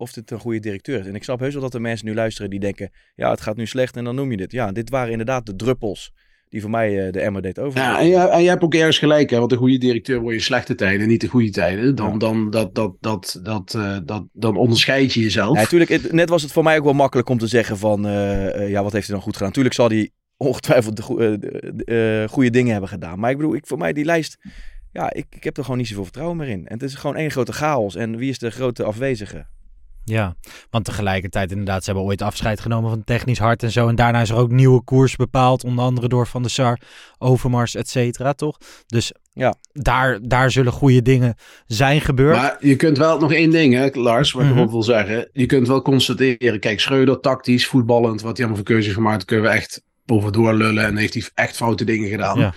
Of dit een goede directeur is. En ik snap heus wel dat er mensen nu luisteren die denken. Ja, het gaat nu slecht en dan noem je dit. Ja, dit waren inderdaad de druppels. Die voor mij eh, de emmer deed over. Ja, en, jij, en jij hebt ook ergens gelijk, hè? Want de goede directeur word je slechte tijden, niet de goede tijden. Dan, Ja. dan, dat, dat, dat, dat, eh, dat, dan onderscheid je jezelf. Ja, natuurlijk. het- net was het voor mij ook wel makkelijk om te zeggen van... eh, ja, wat heeft hij dan goed gedaan? Tuurlijk zal hij ongetwijfeld de, goe- de- de, goede dingen hebben gedaan. Maar ik bedoel, ik, voor mij die lijst... Ja, ik, ik heb er gewoon niet zoveel vertrouwen meer in. En het is gewoon één grote chaos. En wie is de grote afwezige? Ja, want tegelijkertijd inderdaad, ze hebben ooit afscheid genomen van technisch hart en zo. En daarna is er ook nieuwe koers bepaald, onder andere door Van der Sar, Overmars, et cetera, toch? Dus Ja. daar, daar zullen goede dingen zijn gebeurd. Maar je kunt wel nog één ding, hè, Lars, wat ik Mhm. erop wil zeggen. Je kunt wel constateren, kijk, Schreuder, tactisch, voetballend, wat hij allemaal voor keuzes gemaakt, kunnen we echt over doorlullen en heeft hij echt foute dingen gedaan. Ja.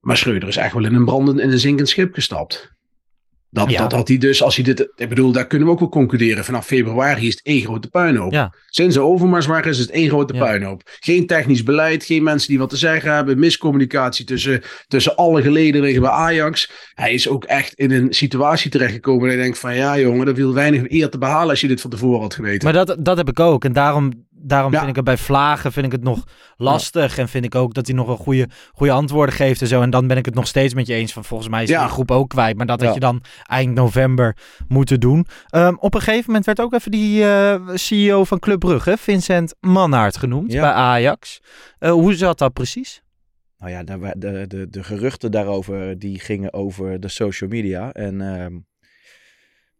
Maar Schreuder is echt wel in een brandend, in een zinkend schip gestapt. Dat, Ja. dat had hij dus, als hij dit, ik bedoel, daar kunnen we ook wel concluderen. Vanaf februari is het één grote puinhoop. Ja. Sinds de overmars waren is het één grote Ja. puinhoop. Geen technisch beleid, geen mensen die wat te zeggen hebben, miscommunicatie tussen, tussen alle gelederen bij Ajax. Hij is ook echt in een situatie terechtgekomen dat je denkt van ja jongen, dat viel weinig eer te behalen als je dit van tevoren had geweten. Maar dat, dat heb ik ook. En daarom, daarom Ja. vind ik het bij Vlagen vind ik het nog lastig. En vind ik ook dat hij nog wel goede, goede antwoorden geeft en zo. En dan ben ik het nog steeds met je eens van volgens mij is Ja. die groep ook kwijt. Maar dat had je dan eind november moeten doen. Ehm, op een gegeven moment werd ook even die eh, CEO van Club Brugge, Vincent Mannaert genoemd bij Ajax. Eh, hoe zat dat precies? Nou ja, wa- de, de, de geruchten daarover die gingen over de social media. En ehm,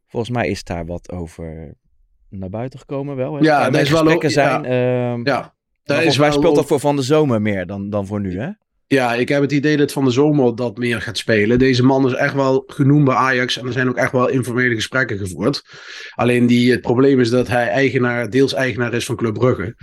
volgens mij is daar wat over naar buiten gekomen wel. Hè? Ja, dat is wel ook- zijn. ja. ehm, ja, daar volgens is mij speelt dat voor van de zomer meer dan, dan voor nu, hè? Ja, ik heb het idee dat van de zomer dat meer gaat spelen. Deze man is echt wel genoemd bij Ajax en er zijn ook echt wel informele gesprekken gevoerd. Alleen die, het probleem is dat hij eigenaar, deels eigenaar is van Club Brugge.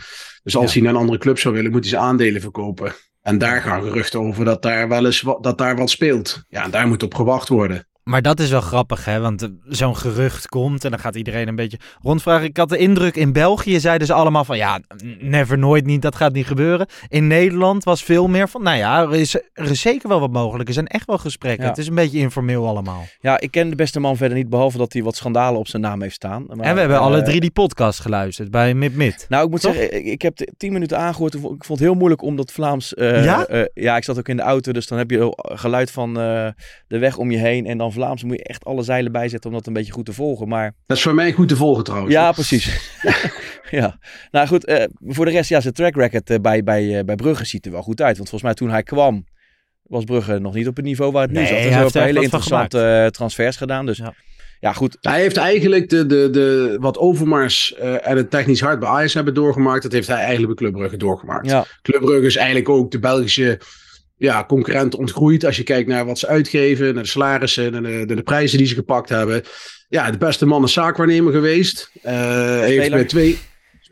Dus als Ja. hij naar een andere club zou willen, moet hij zijn aandelen verkopen. En daar gaan geruchten over dat daar wel eens wat, dat daar wat speelt. Ja, en daar moet op gewacht worden. Maar dat is wel grappig, hè? Want eh, zo'n gerucht komt en dan gaat iedereen een beetje rondvragen. Ik had de indruk, in België zeiden ze allemaal van... ja, never, nooit niet, dat gaat niet gebeuren. In Nederland was veel meer van... nou ja, er is, er is zeker wel wat mogelijk. Er zijn echt wel gesprekken. Ja. Het is een beetje informeel allemaal. Ja, ik ken de beste man verder niet, behalve dat hij wat schandalen op zijn naam heeft staan. Maar, en we hebben eh, alle drie die podcast geluisterd bij Mid Mid. Nou, ik moet Toch? zeggen, ik, heb tien minuten aangehoord. Ik vond het heel moeilijk om dat Vlaams... eh, Ja? ja, ik zat ook in de auto, dus dan heb je geluid van de weg om je heen. En dan Vlaams moet je echt alle zeilen bijzetten om dat een beetje goed te volgen. Maar Dat is voor mij goed te volgen trouwens. ja, precies. ja. Nou goed, eh, voor de rest, ja, zijn track record eh, bij, bij, eh, bij Brugge ziet er wel goed uit. Want volgens mij toen hij kwam, was Brugge nog niet op het niveau waar het nu Nee, zat. hij zijn heeft een hele interessante eh, transfers gedaan. Dus Ja. ja, goed. Hij heeft eigenlijk de, de, de, wat Overmars eh, en het technisch hart bij Ajax hebben doorgemaakt. Dat heeft hij eigenlijk bij Club Brugge doorgemaakt. Ja, Club Brugge is eigenlijk ook de Belgische ja, concurrent ontgroeid. Als je kijkt naar wat ze uitgeven, naar de salarissen, naar de, de prijzen die ze gepakt hebben. Ja, de beste man is zaakwaarnemer geweest. Eh heeft bij twee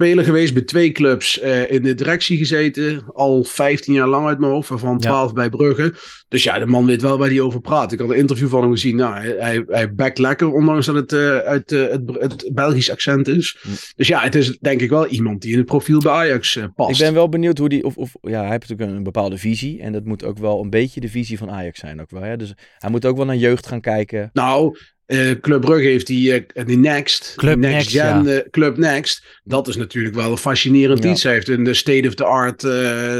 speler geweest, bij twee clubs eh, in de directie gezeten. Al 15 jaar lang uit mijn hoofd, waarvan 12 bij Brugge. Dus ja, de man weet wel waar hij over praat. Ik had een interview van hem gezien. Nou, hij, hij, backt lekker, ondanks dat het eh, uit eh, het, het Belgisch accent is. Dus ja, het is denk ik wel iemand die in het profiel bij Ajax past. Ik ben wel benieuwd hoe die. Of, of, ja, hij heeft natuurlijk een, een bepaalde visie. En dat moet ook wel een beetje de visie van Ajax zijn. Ook wel, hè? Dus hij moet ook wel naar jeugd gaan kijken. Nou, eh, Club Brugge heeft die, eh, die Next. Club Next, Gen, ja. eh, Club Next. Dat is natuurlijk wel een fascinerend Ja. iets. Hij heeft een de state-of-the-art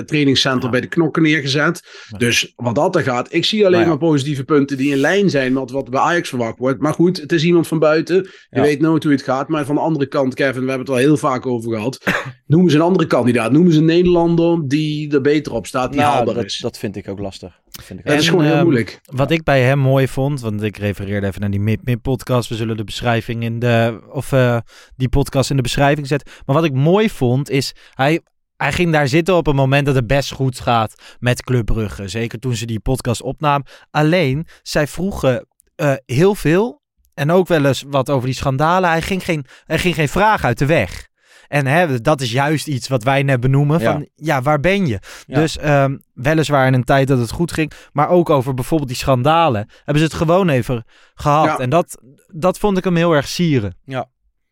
trainingscenter bij de knokken neergezet. Dus wat dat er gaat, ik zie alleen Nou maar positieve punten die in lijn zijn met wat bij Ajax verwacht wordt. Maar goed, het is iemand van buiten. Je weet nooit hoe het gaat. Maar van de andere kant, Kevin, we hebben het al heel vaak over gehad. Noemen ze een andere kandidaat. Noemen ze een Nederlander die er beter op staat, die Nou, haalbaar dat, is. dat vind ik ook lastig. Vind ik dat is gewoon heel ehm, moeilijk. Wat ik bij hem mooi vond, want ik refereerde even naar die Mid Mid podcast. We zullen de beschrijving in de, of eh, die podcast in de beschrijving zetten. Maar wat ik mooi vond is, hij, hij ging daar zitten op een moment dat het best goed gaat met Club Brugge. Zeker toen ze die podcast opnamen. Alleen, zij vroegen eh, heel veel en ook wel eens wat over die schandalen. Hij ging geen, hij ging geen vraag uit de weg. En hè, dat is juist iets wat wij net benoemen. Ja. Van ja, waar ben je? Ja. Dus ehm, weliswaar in een tijd dat het goed ging. Maar ook over bijvoorbeeld die schandalen. Hebben ze het gewoon even gehad. Ja. En dat, dat vond ik hem heel erg sieren. Ja,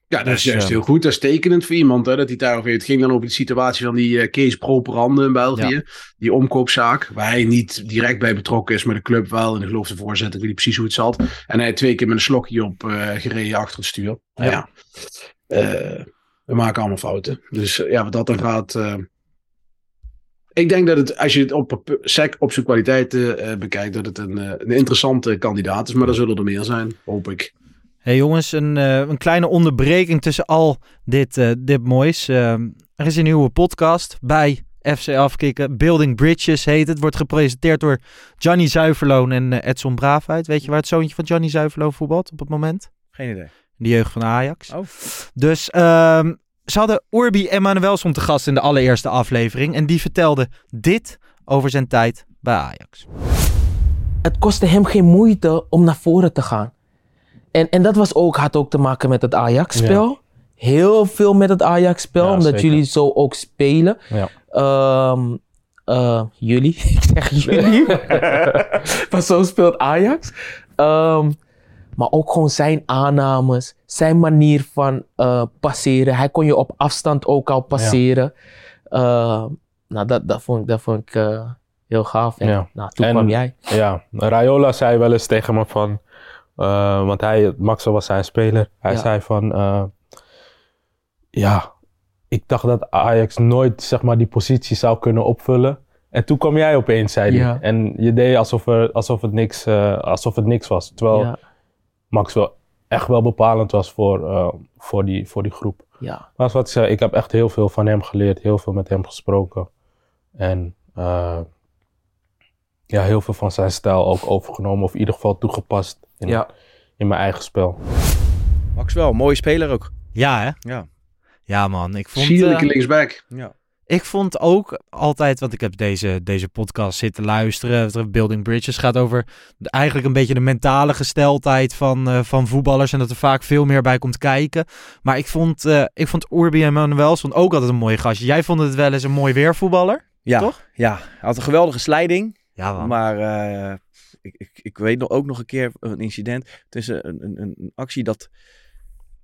dat Dus, is juist eh, heel goed. Dat is tekenend voor iemand hè, dat hij daarover heeft. Het ging dan over de situatie van die eh, Kees Properande in België. Die omkoopzaak, waar hij niet direct bij betrokken is, maar de club wel. En ik geloof de voorzitter, ik weet niet precies hoe het zat. En hij heeft twee keer met een slokje op eh, gereden achter het stuur. Ja, eh, we maken allemaal fouten. Dus eh, ja, wat dat dan gaat... eh, ik denk dat het, als je het op, sec op zijn kwaliteiten eh, bekijkt, dat het een, eh, een interessante kandidaat is. Maar er zullen er meer zijn, hoop ik. hey jongens, een, eh, een kleine onderbreking tussen al dit, eh, dit moois. Ehm, er is een nieuwe podcast bij FC Afkikken. Building Bridges heet het. Wordt gepresenteerd door Johnny Zuiverloon en Edson Braafheid. Weet je waar het zoontje van Johnny Zuiverloon voetbalt op het moment? Geen idee. De jeugd van Ajax. Oh. Dus ehm, ze hadden Urbi Emanuelson te gast in de allereerste aflevering. En die vertelde dit over zijn tijd bij Ajax. het kostte hem geen moeite om naar voren te gaan. En, en dat was ook, had ook te maken met het Ajax-spel. Heel veel met het Ajax-spel, Ja, omdat zeker. jullie zo ook spelen. Ja. Ehm, eh, jullie, ik zeg jullie. maar zo speelt Ajax. Ehm, maar ook gewoon zijn aannames, zijn manier van eh, passeren. Hij kon je op afstand ook al passeren. Eh, nou, dat, dat vond ik, dat vond ik eh, heel gaaf. En Ja. nou, toen En- kwam jij. Ja, Raiola zei wel eens tegen me van, want hij, Maxwell was zijn speler. Hij Ja. zei van, ja, ik dacht dat Ajax nooit zeg maar die positie zou kunnen opvullen. En toen kwam jij opeens, zei hij. Ja. En je deed alsof, er, alsof, het niks, alsof het niks was. Terwijl Ja, Maxwell echt wel bepalend was voor, eh, voor, die, voor die groep. ja. Maar wat ik zei, ik heb echt heel veel van hem geleerd, heel veel met hem gesproken. En eh, ja, heel veel van zijn stijl ook overgenomen, of in ieder geval toegepast in, Ja. in mijn eigen spel. Maxwell, mooie speler ook. Ja, hè? Ja. Ja, man. Ik vond, Sierlijke eh, linksback. Ja. Ik vond ook altijd, want ik heb deze, deze podcast zitten luisteren. Building Bridges gaat over de- eigenlijk een beetje de mentale gesteldheid van, eh, van voetballers. En dat er vaak veel meer bij komt kijken. Maar ik vond, eh ik vond Urbi en Manuel vond ook altijd een mooie gastje. Jij vond het wel eens een mooi weervoetballer? Ja, Toch? ja, hij had een geweldige slijding. Ja, man. Maar eh, ik, ik, ik weet nog, ook nog een keer een incident. Het is een, een, een, actie dat...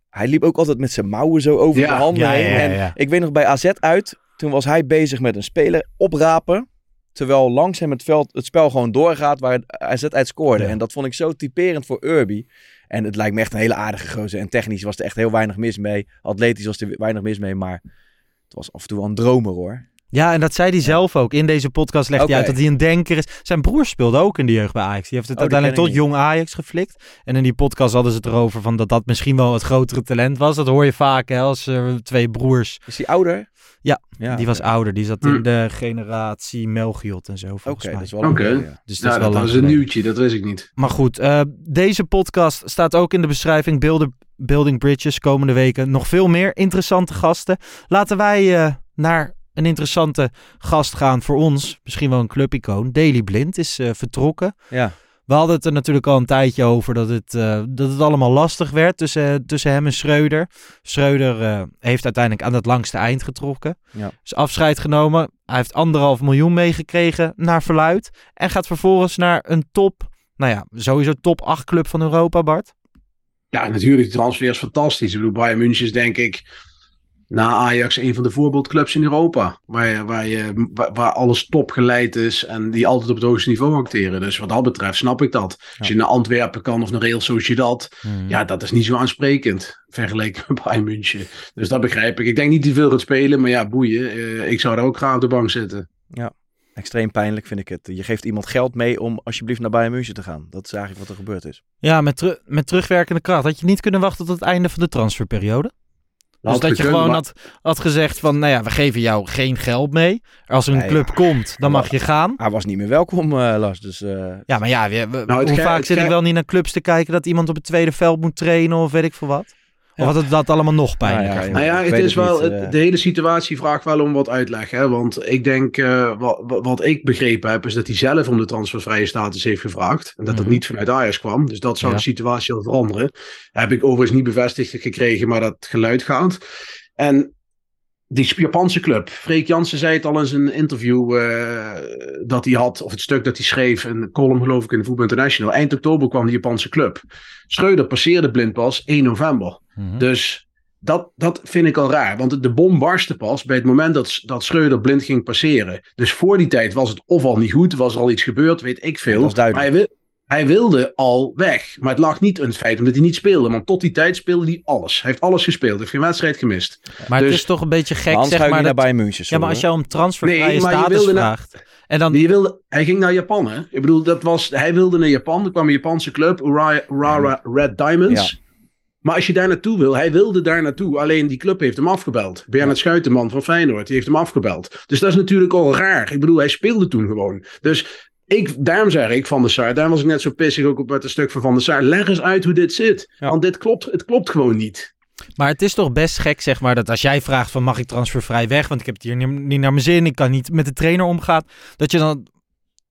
Hij liep ook altijd met zijn mouwen zo over Ja, de handen ja, heen. ja, En ik weet nog bij AZ uit, toen was hij bezig met een speler oprapen. Terwijl langs hem het, veld, het spel gewoon doorgaat waar AZ uit scoorde. Ja. En dat vond ik zo typerend voor Urbi. En het lijkt me echt een hele aardige gozer. En technisch was er echt heel weinig mis mee. Atletisch was er weinig mis mee. Maar het was af en toe wel een dromer hoor. Ja, en dat zei hij zelf ook. In deze podcast legt hij uit dat hij een denker is. Zijn broer speelde ook in de jeugd bij Ajax. Die heeft het Oh, uiteindelijk tot jong Ajax geflikt. En in die podcast hadden ze het erover van dat dat misschien wel het grotere talent was. Dat hoor je vaak hè, als er twee broers. Is hij ouder? Ja, ja die was ouder. Die zat in de generatie Melchiot en zo volgens Oké, mij. dat is wel een ja. Dus dat Nou, is wel dat was een geleden. nieuwtje, dat wist ik niet. Maar goed, eh, deze podcast staat ook in de beschrijving. Builder, Building Bridges komende weken. Nog veel meer interessante gasten. Laten wij eh, naar een interessante gast gaan voor ons. Misschien wel een clubicoon. Daily Blind is eh, vertrokken. Ja. We hadden het er natuurlijk al een tijdje over dat het, eh, dat het allemaal lastig werd tussen, tussen hem en Schreuder. Schreuder eh, heeft uiteindelijk aan het langste eind getrokken. Ja. Is afscheid genomen. Hij heeft anderhalf miljoen meegekregen naar verluid. En gaat vervolgens naar een top, nou ja, sowieso top 8 club van Europa, Bart. Ja, natuurlijk, die transfer is fantastisch. Ik bedoel, Bayern München is denk ik na Ajax een van de voorbeeldclubs in Europa. Waar, waar, je, waar, waar alles top geleid is en die altijd op het hoogste niveau acteren. Dus wat dat betreft snap ik dat. Als je naar Antwerpen kan of naar Real Sociedad, ja, dat is niet zo aansprekend vergeleken met Bayern München. Dus dat begrijp ik. Ik denk niet dat hij veel gaat spelen, maar ja, boeien. Eh, ik zou daar ook graag op de bank zitten. Extreem pijnlijk vind ik het. Je geeft iemand geld mee om alsjeblieft naar Bayern München te gaan. Dat is eigenlijk wat er gebeurd is. Ja, met, met terugwerkende kracht. Had je niet kunnen wachten tot het einde van de transferperiode? Dus dat je gewoon maar- had, had gezegd van, nou ja, we geven jou geen geld mee. Als er een Nee, club ja. komt, dan mag je gaan. Hij was niet meer welkom, eh, Lars. Dus eh, Ja, maar ja, we- we- Nou, hoe vaak zit ik wel niet naar clubs te kijken dat iemand op het tweede veld moet trainen of weet ik veel wat? Of had het dat allemaal nog pijnlijker? Nou ja? Nou ja, het is het wel, niet, het- eh. de hele situatie vraagt wel om wat uitleg. Hè? Want ik denk, eh, wat, wat ik begrepen heb, is dat hij zelf om de transfervrije status heeft gevraagd. En dat dat Mhm. niet vanuit Ajax kwam. Dus dat zou Ja. de situatie al veranderen. Heb ik overigens niet bevestigd gekregen, maar dat geluid gaat. En die Japanse club, Freek Jansen zei het al in zijn interview eh, dat hij had, of het stuk dat hij schreef, een column geloof ik in de Voetbal International. Eind oktober kwam die Japanse club. Schreuder passeerde blind pas 1 november. Mhm. Dus dat, dat vind ik al raar. Want de bom barstte pas bij het moment dat, dat Schreuder blind ging passeren. Dus voor die tijd was het of al niet goed, was er al iets gebeurd, weet ik veel. Dat is duidelijk. Maar hij, wil, hij wilde al weg. Maar het lag niet in het feit omdat hij niet speelde. Want tot die tijd speelde hij alles. Hij heeft alles gespeeld. heeft geen wedstrijd gemist. Maar het dus- is toch een beetje gek, zeg maar. niet naar München. ja, maar als je hoor. om transfervrije Nee, status na- vraagt... En dan, Die wilde, hij ging naar Japan, hè? Ik bedoel, dat was, hij wilde naar Japan. Er kwam een Japanse club, Ura- Urara Red Diamonds. Maar als je daar naartoe wil, hij wilde daar naartoe. Alleen die club heeft hem afgebeld. Bernard Schuitenman van Feyenoord, die heeft hem afgebeld. Dus dat is natuurlijk al raar. Ik bedoel, hij speelde toen gewoon. Dus ik, daarom zeg ik Van der Sar, daarom was ik net zo pissig ook op het stuk van Van der Sar. Leg eens uit hoe dit zit. Ja. Want dit klopt, het klopt gewoon niet. Maar het is toch best gek, zeg maar, dat als jij vraagt van mag ik transfervrij weg, want ik heb het hier niet, niet naar mijn zin, ik kan niet met de trainer omgaan, dat je dan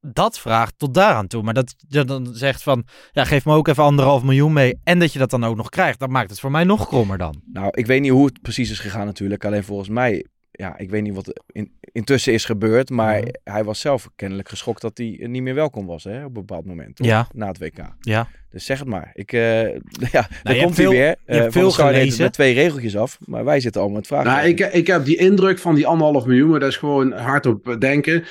dat vraagt tot daaraan toe. Maar dat je dan zegt van, ja, geef me ook even anderhalf miljoen mee en dat je dat dan ook nog krijgt, dat maakt het voor mij nog krommer dan. Nou, ik weet niet hoe het precies is gegaan natuurlijk. Alleen volgens mij ja, ik weet niet wat er in, intussen is gebeurd. Maar hij was zelf kennelijk geschokt dat hij niet meer welkom was hè, op een bepaald moment. toch? Ja. Na het WK. Ja. Dus zeg het maar. Ik, eh, ja, daar hebt komt veel- hij weer. je hebt Eh, veel het gelezen. met twee regeltjes af. Maar wij zitten allemaal met vragen. Nou, ik, ik heb die indruk van die anderhalf miljoen, maar dat is gewoon hardop denken.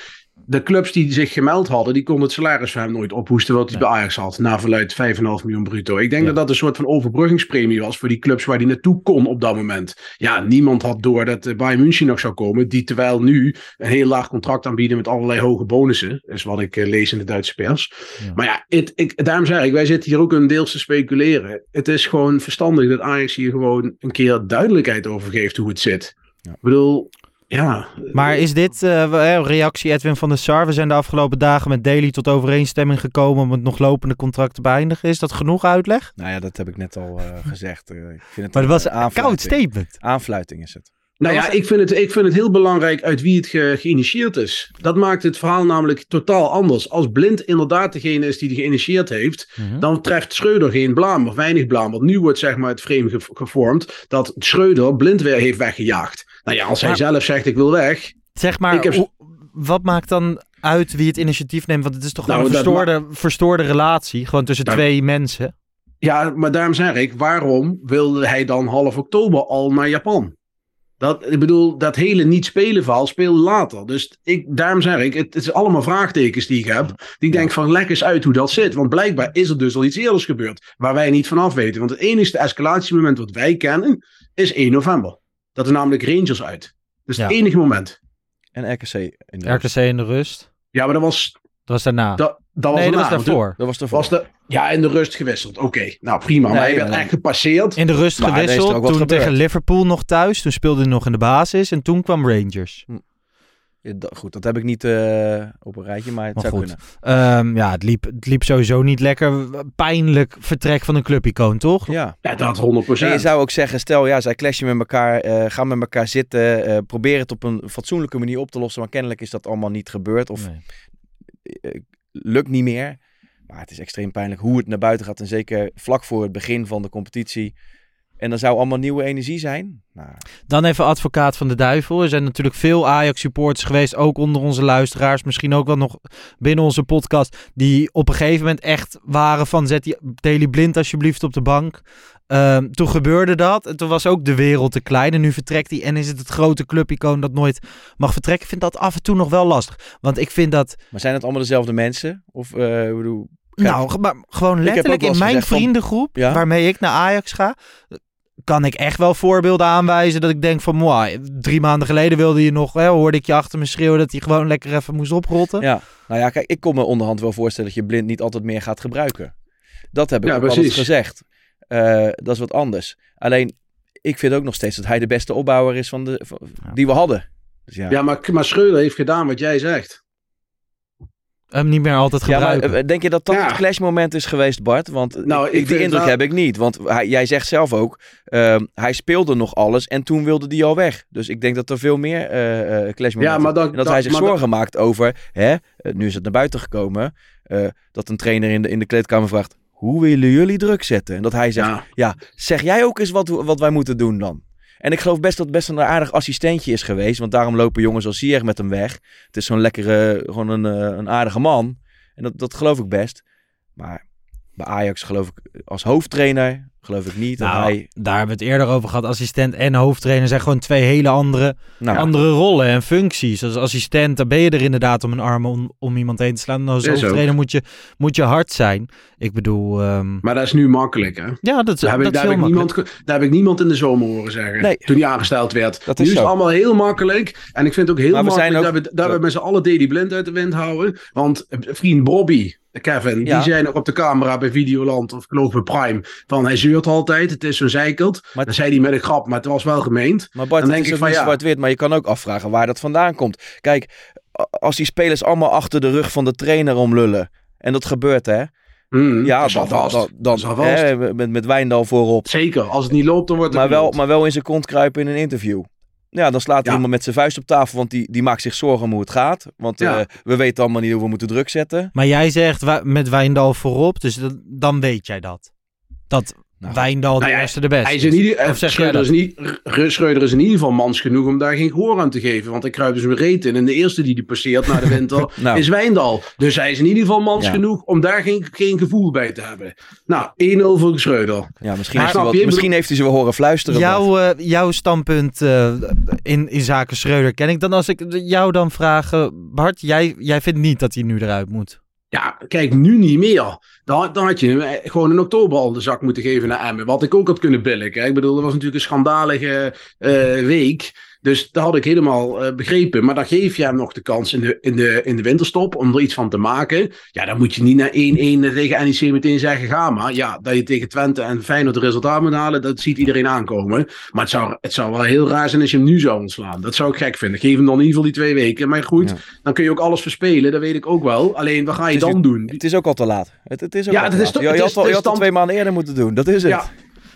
De clubs die zich gemeld hadden, die konden het salaris van hem nooit ophoesten wat hij bij Ajax had. Na verluid 5,5 miljoen bruto. Ik denk dat dat een soort van overbruggingspremie was voor die clubs waar hij naartoe kon op dat moment. Ja, niemand had door dat eh, Bayern München nog zou komen. Die terwijl nu een heel laag contract aanbieden met allerlei hoge bonussen. Is wat ik eh, lees in de Duitse pers. Maar ja, het, ik, daarom zeg ik, wij zitten hier ook een deels te speculeren. Het is gewoon verstandig dat Ajax hier gewoon een keer duidelijkheid over geeft hoe het zit. Ik bedoel, ja. Maar is dit eh, hè, reactie Edwin van der Sar? We zijn de afgelopen dagen met Daly tot overeenstemming gekomen om het nog lopende contract te beëindigen. Is dat genoeg uitleg? Nou ja, dat heb ik net al eh, gezegd. Eh, ik vind het Maar dat was een koud statement. Aanfluiting is het. Nou ja, ik vind, het, ik vind het heel belangrijk uit wie het ge- geïnitieerd is. Dat maakt het verhaal namelijk totaal anders. Als Blind inderdaad degene is die het geïnitieerd heeft, Mhm. dan treft Schreuder geen blaam of weinig blaam. Want nu wordt zeg maar het frame ge- gevormd dat Schreuder Blind weer heeft weggejaagd. Nou ja, als hij Maar- zelf zegt ik wil weg. Zeg maar, heb- hoe- wat maakt dan uit wie het initiatief neemt? Want het is toch Nou, een verstoorde, verstoorde relatie, gewoon tussen Nou, twee mensen. Ja, maar daarom zeg ik, waarom wilde hij dan half oktober al naar Japan? Dat, ik bedoel, dat hele niet spelen verhaal speelde later. Dus ik, daarom zeg ik, het, het is allemaal vraagtekens die ik heb. Die ik denk van, leg eens uit hoe dat zit. Want blijkbaar is er dus al iets eerders gebeurd. Waar wij niet vanaf weten. Want het enige escalatiemoment wat wij kennen, is 1 november. Dat is namelijk Rangers uit. Dat is het Ja. enige moment. En RKC. In de RKC in de rust. Ja, maar dat was... Dat was daarna. Dat, dat was nee, dat was daarvoor. Dat was ervoor. Was de, ja, in de rust gewisseld. Oké, nou prima. maar hij werd nee. echt gepasseerd. In de rust gewisseld. Toen gebeurd. tegen Liverpool nog thuis. Toen speelde hij nog in de basis. En toen kwam Rangers. Ja, dat- goed, dat heb ik niet eh, op een rijtje, maar het Maar zou goed. kunnen. Ehm, ja, het liep, het liep sowieso niet lekker. Pijnlijk vertrek van een clubicoon, toch? Ja. Ja, dat 100%. En je zou ook zeggen, stel ja, zij clashen met elkaar, eh, gaan met elkaar zitten, eh probeer het op een fatsoenlijke manier op te lossen, maar kennelijk is dat allemaal niet gebeurd of Nee. lukt niet meer. Maar het is extreem pijnlijk hoe het naar buiten gaat en zeker vlak voor het begin van de competitie. En dan zou allemaal nieuwe energie zijn. Nou, Dan even advocaat van de duivel. Er zijn natuurlijk veel Ajax-supporters geweest, ook onder onze luisteraars. Misschien ook wel nog binnen onze podcast. Die op een gegeven moment echt waren van zet die Daily Blind alsjeblieft op de bank. Ehm, toen gebeurde dat. En toen was ook de wereld te klein. En nu vertrekt hij. En is het het grote clubicoon dat nooit mag vertrekken. Ik vind dat af en toe nog wel lastig. Want ik vind dat... maar zijn het allemaal dezelfde mensen? Of, ik bedoel, Nou, maar gewoon letterlijk in mijn van- vriendengroep, Ja? waarmee ik naar Ajax ga, kan ik echt wel voorbeelden aanwijzen dat ik denk van, moi, drie maanden geleden wilde je nog, hè, hoorde ik je achter me schreeuwen dat hij gewoon lekker even moest oprotten. Ja, nou ja, kijk, ik kon me onderhand wel voorstellen dat je blind niet altijd meer gaat gebruiken. Dat heb ik Ja, ook altijd precies. gezegd. Eh, dat is wat anders. Alleen, ik vind ook nog steeds dat hij de beste opbouwer is van de, van- die we hadden. Dus ja. Ja, maar, maar Schreuder heeft gedaan wat jij zegt. Hem niet meer altijd Ja, maar gebruiken. eh, denk je dat dat Ja. het clashmoment is geweest, Bart? Want Nou, ik, ik die indruk heb ik niet. Want hij, jij zegt zelf ook, ehm, hij speelde nog alles en toen wilde hij al weg. Dus ik denk dat er veel meer eh eh clashmomenten Ja, maar dan- En dat hij zich zorgen maakt over, hè, eh, nu is het naar buiten gekomen, eh, dat een trainer in de, in de kleedkamer vraagt, hoe willen jullie druk zetten? En dat hij zegt, ja, Ja. zeg jij ook eens wat, wat wij moeten doen dan? En ik geloof best dat het best een aardig assistentje is geweest. Want daarom lopen jongens als Sier met hem weg. Het is zo'n lekkere, gewoon een, eh, een aardige man. En dat, dat geloof ik best. Maar bij Ajax geloof ik als hoofdtrainer, geloof ik niet dat Nou, hij... daar hebben we het eerder over gehad. Assistent en hoofdtrainer zijn gewoon twee hele andere, Nou, andere rollen en functies. Als assistent, dan ben je er inderdaad om een arm om, om iemand heen te slaan. En als Is ook. hoofdtrainer moet je, moet je hard zijn. Ik bedoel, ehm, Maar dat is nu makkelijk, hè? ja, dat, Daar heb, dat ik, is daar, heb heel ik makkelijk. niemand, daar heb ik niemand in de zomer horen zeggen. Nee. Toen hij aangesteld werd. Dat nu is is het zo. allemaal heel makkelijk. En ik vind het ook heel Maar we makkelijk zijn ook- dat, we, dat we met z'n allen Dedy Blind uit de wind houden. Want eh, vriend Bobby, Kevin, Ja. die zei nog op de camera bij Videoland of ik geloof bij Prime. Van hij zeurt altijd, het is zo'n zeikelt. Maar- Dan zei hij met een grap, maar het was wel gemeend. Maar Bart, Dan denk is ik van, ja. zwart-wit, maar je kan ook afvragen waar dat vandaan komt. Kijk, als die spelers allemaal achter de rug van de trainer omlullen, en dat gebeurt hè, Hmm, ja, dan, dan, dan, hè, met, met Wijndal voorop. Zeker, als het niet loopt, dan wordt het Maar wel, maar wel in zijn kont kruipen in een interview. Ja, dan slaat Ja. iemand met zijn vuist op tafel, want die, die maakt zich zorgen om hoe het gaat. Want Ja. eh, we weten allemaal niet hoe we moeten druk zetten. Maar jij zegt met Wijndal voorop, dus dat- dan weet jij dat. Dat Wijndal de Nou ja, eerste de beste. Hij is in ieder, Of zeg Schreuder, is niet, R- Schreuder is in ieder geval mans genoeg om daar geen gehoor aan te geven. Want hij kruipt dus een reet in. En de eerste die die passeert na de winter Nou. is Wijndal. Dus hij is in ieder geval mans Ja. genoeg om daar geen, geen gevoel bij te hebben. Nou, 1-0 voor Schreuder. Ja, misschien, Maar heeft hij, wat, je? misschien heeft hij ze wel horen fluisteren. Jouw, eh, jouw standpunt eh, in, in zaken Schreuder ken ik. Dan als ik jou dan vraag, Bart, jij, jij vindt niet dat hij nu eruit moet. Ja, kijk, nu niet meer. Dan, dan had je eh, gewoon in oktober al de zak moeten geven naar Emmen. Wat ik ook had kunnen billiken. Ik bedoel, dat was natuurlijk een schandalige eh, week. Dus dat had ik helemaal eh, begrepen. Maar dan geef je hem nog de kans in de, in, de, in de winterstop om er iets van te maken. Ja, dan moet je niet naar 1-1 tegen NEC meteen zeggen, ga maar. Ja, dat je tegen Twente en Feyenoord het resultaat moet halen, dat ziet iedereen aankomen. Maar het zou, het zou wel heel raar zijn als je hem nu zou ontslaan. Dat zou ik gek vinden. Geef hem dan in ieder geval die twee weken. Maar goed, Ja. dan kun je ook alles verspelen, dat weet ik ook wel. Alleen, wat ga je Het dan doen? Het is ook al te laat. Het, het is ook Ja, al te het is laat. toch- je, je het had is- al, je het had al dan- twee maanden eerder moeten doen. Dat is het. Ja,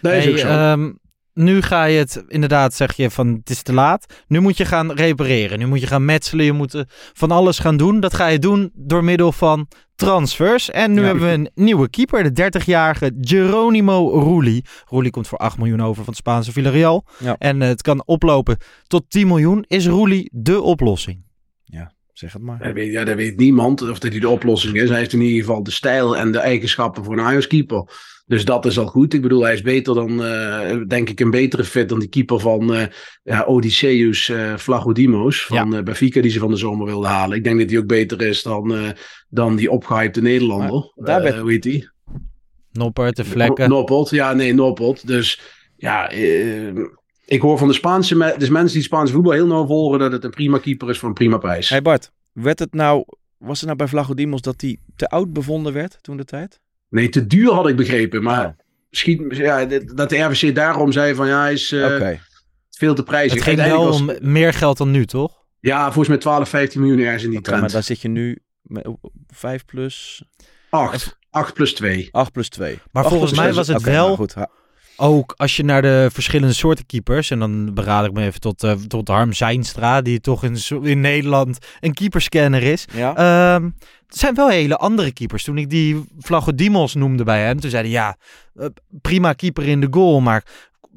dat is Hey, ook zo. ehm, nu ga je het, inderdaad zeg je van het is te laat. Nu moet je gaan repareren. Nu moet je gaan metselen. Je moet eh, van alles gaan doen. Dat ga je doen door middel van transfers. En nu Ja. hebben we een nieuwe keeper. De 30-jarige Geronimo Rulli. Rulli komt voor 8 miljoen over van het Spaanse Villarreal. Ja. En eh, het kan oplopen tot 10 miljoen. Is Rulli de oplossing? Ja, zeg het maar. Dat weet, ja, dat weet niemand of dat hij de oplossing is. Hij heeft in ieder geval de stijl en de eigenschappen voor een Ajax-keeper. Dus dat is al goed. Ik bedoel, hij is beter dan, eh, denk ik, een betere fit dan die keeper van eh ja, Odysseus Flagodimos van eh Benfica die ze van de zomer wilden halen. Ik denk dat hij ook beter is dan, dan die opgehypte Nederlander. Maar daar werd- hoe heet die? Noppert, de vlekken. Noppelt, ja, nee, Noppelt. Dus ja, ik hoor van de Spaanse, me- dus mensen die Spaanse voetbal heel nauw volgen, dat het een prima keeper is voor een prima prijs. Hey Bart, werd het nou, was het nou bij Vlagodimos dat hij te oud bevonden werd toen de tijd? Nee, te duur had ik begrepen. Maar Oh. misschien ja, dat de RVC daarom zei van ja, hij is eh, Oké. veel te prijzig. Het ging wel om meer geld dan nu, toch? Ja, volgens mij 12, 15 miljoen ergens in die Oké, trend. maar dan zit je nu met 5 plus 8. 8 plus 2. 8 plus 2. Maar volgens mij was het wel goed, ja. Ook als je naar de verschillende soorten keepers, en dan beraad ik me even tot, eh, tot Harm Zijnstra, die toch in, in Nederland een keeperscanner is. Ja. Ehm, zijn wel hele andere keepers. Toen ik die Vlagodimos noemde bij hem, toen zei hij ja, eh, prima keeper in de goal, maar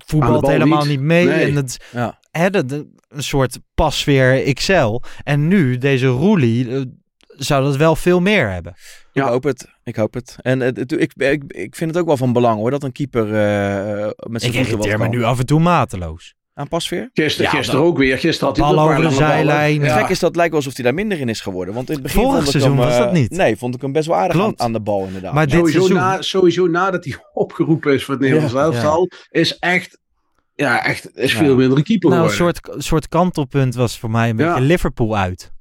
voetbalt helemaal niet. mee. Nee. En het, Ja. hè, dat- dat- een soort pasveer XL. En nu, deze Roelie, eh, zou dat wel veel meer hebben. Ik hoop het. Ik hoop het. En eh, het- ik, ik, ik vind het ook wel van belang hoor, dat een keeper eh, met zijn Ik voeten wat irriteer me kan. nu af en toe mateloos. Aan pasveer? Gisteren, Ja, ook weer. Gisteren had hij bal over de zijlijn. Ja. Gek is dat het lijkt wel alsof hij daar minder in is geworden. Want in het begin Vorig vond ik seizoen hem, was eh, dat niet. Nee, vond ik hem best wel aardig aan, de bal inderdaad. Maar dit Sowieso, seizoen... na, sowieso nadat hij opgeroepen is voor het Nederlands Ja, elftal, is echt, ja, echt is Ja. veel minder een keeper Nou, een soort, soort kantelpunt was voor mij een beetje Ja. Liverpool uit.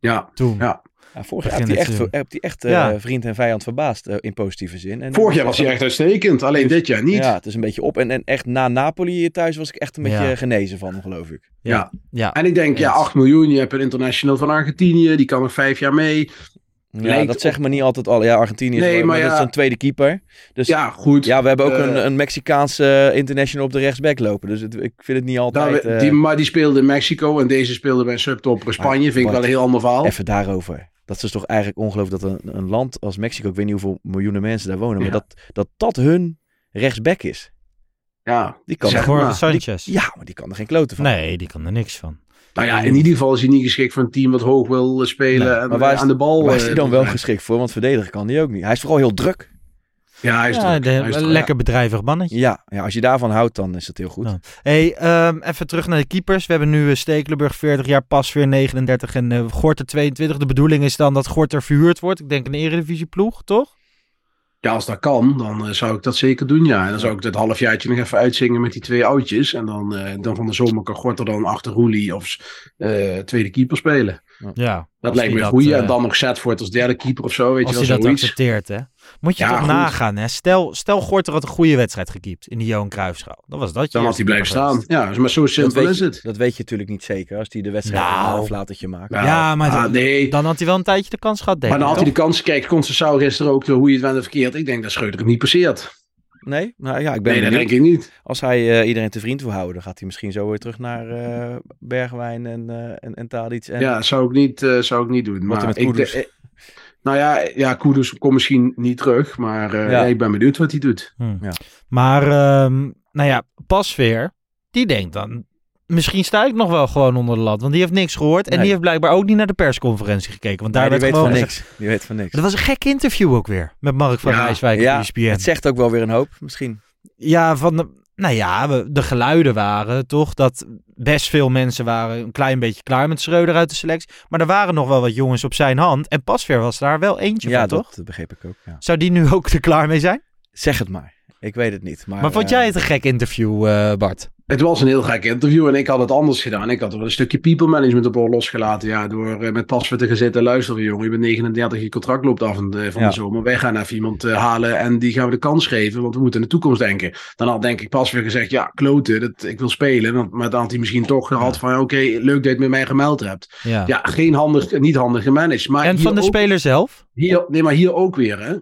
Ja, Toen. ja. Ja, vorig jaar hij het echt, hij echt eh, Ja. vriend en vijand verbaasd eh, in positieve zin. En Vorig jaar was hij echt uitstekend, alleen dit jaar niet. Ja, het is een beetje op. En, en echt na Napoli thuis was ik echt een beetje Ja. genezen van, geloof ik. Ja. ja. En ik denk, ja, Eens. 8 miljoen, je hebt een international van Argentinië, die kan nog vijf jaar mee. Ja, Lijkt dat op- zegt me niet altijd al. Ja, Argentinië is Nee, wel- maar maar dat ja. is een tweede keeper. Dus ja, Ja, goed. we hebben ook Eh, een, een Mexicaanse international op de rechtsback lopen. Dus het- ik vind het niet Daar altijd... eh, die, maar die speelde in Mexico en deze speelde bij in Spanje. Vind ik wel een heel ander verhaal. Even daarover. Dat is toch eigenlijk ongelooflijk dat een, een land als Mexico, ik weet niet hoeveel miljoenen mensen daar wonen, maar dat, dat dat hun rechtsback is. Ja, Die kan, Zeg er, Voor maar. Sanchez. ja, maar die kan er geen kloten van. Nee, die kan er niks van. nou ja, in ieder geval is hij niet geschikt voor een team wat hoog wil eh, spelen Nee, en Maar waar is, eh, aan de bal. waar is eh, hij dan wel geschikt voor? Want verdedigen kan hij ook niet. Hij is vooral heel druk. Ja, hij is Ja, druk. de- Hij is een druk. lekker bedrijvig mannetje. Ja, ja, als je daarvan houdt, dan is het heel goed. Ja. Hey, ehm, even terug naar de keepers. We hebben nu eh, Stekelenburg 40 jaar, Pasveer 39 en eh, Gorter 22. De bedoeling is dan dat Gorter verhuurd wordt. Ik denk een eredivisieploeg, toch? Ja, als dat kan, dan eh, zou ik dat zeker doen, ja. En dan zou ik het halfjaartje nog even uitzingen met die twee oudjes. En dan, eh, dan van de zomer kan Gorter dan achter Roelie of eh, tweede keeper spelen. Ja. Dat Als lijkt me hij eh, En dan nog Zetvoort als derde keeper of zo, weet Als je hij wel, dat zoiets. accepteert, hè. Moet je Ja, toch goed. nagaan, hè. Stel, stel Gorter had een goede wedstrijd gekiept in die Johan Cruijffschaal. Dan was dat je Dan had hij blijven staan. Ja, maar zo simpel is je, het. dat weet je natuurlijk niet zeker als hij de wedstrijd Nou. een aflatertje maakt. Ja, Ja, maar ah, dan- nee. Dan had hij wel een tijdje de kans gehad, denk Maar dan had hij de kans. Kijk, Concessao gisteren ook, hoe je het went verkeerd. Ik denk dat Scheuter het niet passeert. Nee? Nou ja, ik ben Nee, dat denk ik niet. Als hij eh, iedereen te vriend wil houden, dan gaat hij misschien zo weer terug naar eh, Bergwijn en, eh en, en Tadic. En, Ja, zou ik niet, eh, zou ik niet doen. Wat er Maar met ik, Kudus? Eh, Nou ja, ja Kudus komt misschien niet terug, maar uh, ja. ik ben benieuwd wat hij doet. Hmm. Ja. Maar, um, nou ja, Pasveer, die denkt dan, misschien sta ik nog wel gewoon onder de lat. Want die heeft niks gehoord. En Nee. die heeft blijkbaar ook niet naar de persconferentie gekeken. Want daar Nee, werd die weet gewoon van niks. Die weet van niks. Dat was een gek interview ook weer. Met Mark van Ja, Rijswijk ja, E ESPN. het zegt ook wel weer een hoop, misschien. Ja, van de, nou ja, we- de geluiden waren toch dat best veel mensen waren een klein beetje klaar met Schreuder uit de selectie. Maar er waren nog wel wat jongens op zijn hand. En Pasveer was daar wel eentje Ja, van, dat toch? begreep ik ook. Ja. Zou die nu ook er klaar mee zijn? Zeg het maar. Ik weet het niet. Maar, Maar, vond eh, jij het een gek interview, eh, Bart? Het was een heel gek interview en ik had het anders gedaan. Ik had er wel een stukje people management op losgelaten. Ja, door eh, met Pasveer te gaan zitten. Luister jongen, je bent 39, je contract loopt af van de, van Ja. de zomer. Wij gaan even iemand eh, halen en die gaan we de kans geven. Want we moeten in de toekomst denken. Dan had denk ik Pasveer gezegd, ja kloten, dat, ik wil spelen. Want- Maar dan had hij misschien toch gehad van, oké, leuk dat je het met mij gemeld hebt. Ja. Ja, geen handig, niet handig gemanaged. Maar en van de ook- speler zelf? Hier, nee, maar hier ook weer, hè.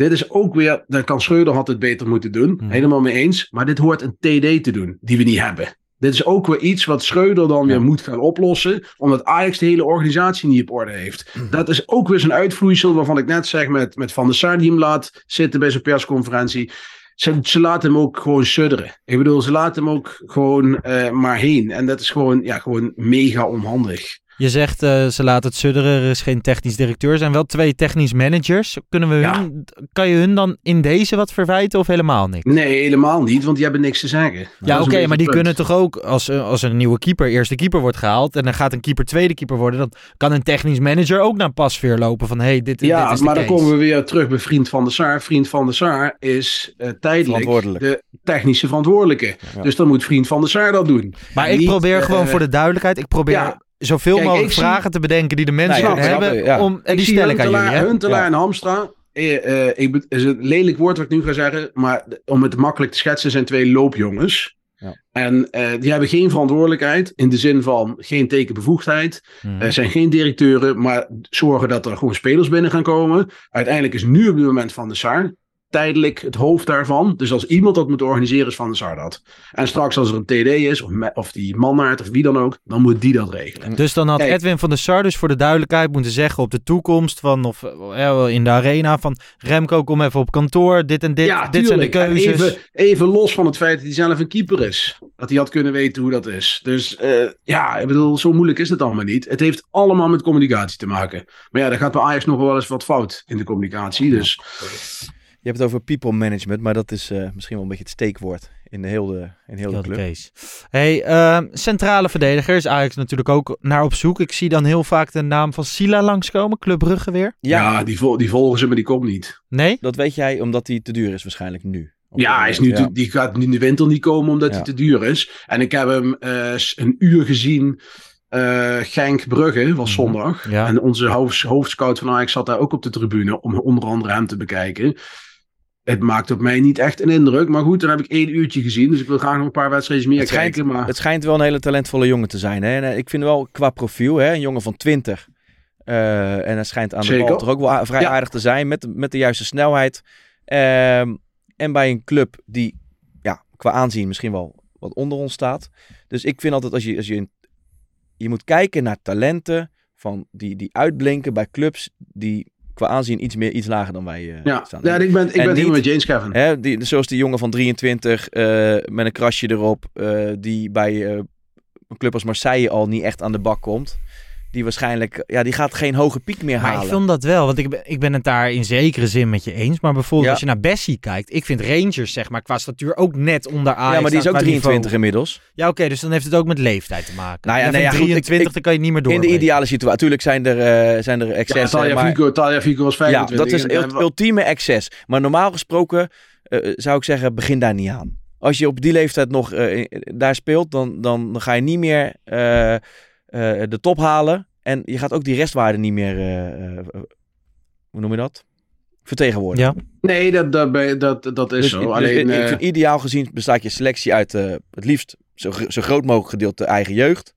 Dit is ook weer, dan kan Schreuder had het beter moeten doen. Hmm. Helemaal mee eens. Maar dit hoort een TD te doen, die we niet hebben. Dit is ook weer iets wat Schreuder dan weer moet gaan oplossen. Omdat Ajax de hele organisatie niet op orde heeft. Hmm. Dat is ook weer zo'n uitvloeisel waarvan ik net zeg met, met Van der Sar die hem laat zitten bij zijn persconferentie. Ze, ze laten hem ook gewoon sudderen. Ik bedoel, ze laten hem ook gewoon eh, maar heen. En dat is gewoon, ja, gewoon mega onhandig. Je zegt eh, ze laten het sudderen, er is geen technisch directeur. Er zijn wel twee technisch managers. Kunnen we Ja. hun, kan je hun dan in deze wat verwijten of helemaal niks? Nee, helemaal niet, want die hebben niks te zeggen. Ja, een oké, maar die punt. kunnen toch ook, als, eh, als er een nieuwe keeper, eerste keeper wordt gehaald en dan gaat een keeper tweede keeper worden, dan kan een technisch manager ook naar pasveer lopen van, hey, dit, Ja, dit is de maar dan komen we weer terug bij Vriend van der Saar. Vriend van der Saar is eh, tijdelijk de technische verantwoordelijke. Ja. Dus dan moet Vriend van der Saar dat doen. Maar En ik niet, probeer gewoon voor de duidelijkheid, ik probeer ja. Zoveel Kijk, mogelijk zie- vragen te bedenken die de mensen Nou ja, hebben, ja. om, en die stel ik aan jullie. Hè? Huntelaar en Hamstra. Eh, eh, ik, is een lelijk woord wat ik nu ga zeggen. Maar om het makkelijk te schetsen zijn twee loopjongens. Ja. En eh, die hebben geen verantwoordelijkheid. In de zin van geen tekenbevoegdheid. Hmm. Er zijn geen directeuren. Maar zorgen dat er gewoon spelers binnen gaan komen. Uiteindelijk is nu op dit moment Van de Sar. Tijdelijk het hoofd daarvan. Dus als iemand dat moet organiseren, is Van de Sar dat. En straks als er een TD is, of, me- of die mannaard, of wie dan ook, dan moet die dat regelen. Dus dan had Kijk. Edwin van der Sar dus voor de duidelijkheid moeten zeggen op de toekomst van, of eh, in de arena van, Remco kom even op kantoor, dit en dit, ja, dit zijn de keuzes. Even, even los van het feit dat hij zelf een keeper is. Dat hij had kunnen weten hoe dat is. Dus eh, ja, ik bedoel, zo moeilijk is het allemaal niet. Het heeft allemaal met communicatie te maken. Maar ja, daar gaat bij Ajax nog wel eens wat fout in de communicatie. Dus Je hebt het over people management, maar dat is eh, misschien wel een beetje het steekwoord in heel de, in heel de club. case. Hey, ehm, centrale verdediger is Ajax natuurlijk ook naar op zoek. Ik zie dan heel vaak de naam van Sila langskomen, Club Brugge weer. ja, die, vol- die volgen ze, maar die komt niet. Nee? Dat weet jij omdat hij te duur is waarschijnlijk nu. Ja, hij is nu te- die gaat nu in de winter niet komen omdat hij Ja. te duur is. En ik heb hem eh, een uur gezien. eh Genk Brugge was Mhm. zondag. Ja. En onze hoofd, hoofdscout van Ajax zat daar ook op de tribune om onder andere hem te bekijken. Het maakt op mij niet echt een indruk. Maar goed, dan heb ik één uurtje gezien. Dus ik wil graag nog een paar wedstrijden meer Het schijnt, kijken. Maar het schijnt wel een hele talentvolle jongen te zijn. Hè? En eh, ik vind wel qua profiel, hè, een jongen van 20. eh, en hij schijnt aan de bal toch ook wel vrij Ja. aardig te zijn. Met, met de juiste snelheid. Ehm, en bij een club die ja, qua aanzien misschien wel wat onder ons staat. Dus ik vind altijd als je, als je, je moet kijken naar talenten van die, die uitblinken bij clubs die qua aanzien iets, meer, iets lager dan wij eh, ja, staan. ja ik ben, ik En ben niet- helemaal met James Kevin. Hè, die, zoals die jongen van 23 eh, met een krasje erop, eh, die bij een club als Marseille al niet echt aan de bak komt. Die waarschijnlijk, ja, die gaat geen hoge piek meer Maar halen. ik vind dat wel, want ik ben, ik ben het daar in zekere zin met je eens. Maar bijvoorbeeld Ja. als je naar Bessie kijkt, ik vind Rangers zeg maar qua statuur ook net onder Ajax. ja, maar die is ook qua 23 niveau. inmiddels. Ja, oké, dus dan heeft het ook met leeftijd te maken. Nou ja, nee, ja, goed, ik- 23, ik- dan kan je niet meer door. In de ideale situatie. Tuurlijk zijn er, eh, zijn er Ja, excessen. Talia, maar, Fico, Talia Fico was ja, 25. dat is het ultieme excess. Maar normaal gesproken eh, zou ik zeggen, begin daar niet aan. Als je op die leeftijd nog eh, daar speelt, dan, dan, dan ga je niet meer eh, de top halen. En je gaat ook die restwaarde niet meer, eh, eh, hoe noem je dat? Vertegenwoordigen. Ja. Nee, dat, dat, dat, dat is Dus, zo. dus Alleen, ik vind ideaal gezien bestaat je selectie uit eh, het liefst zo, zo groot mogelijk gedeelte eigen jeugd.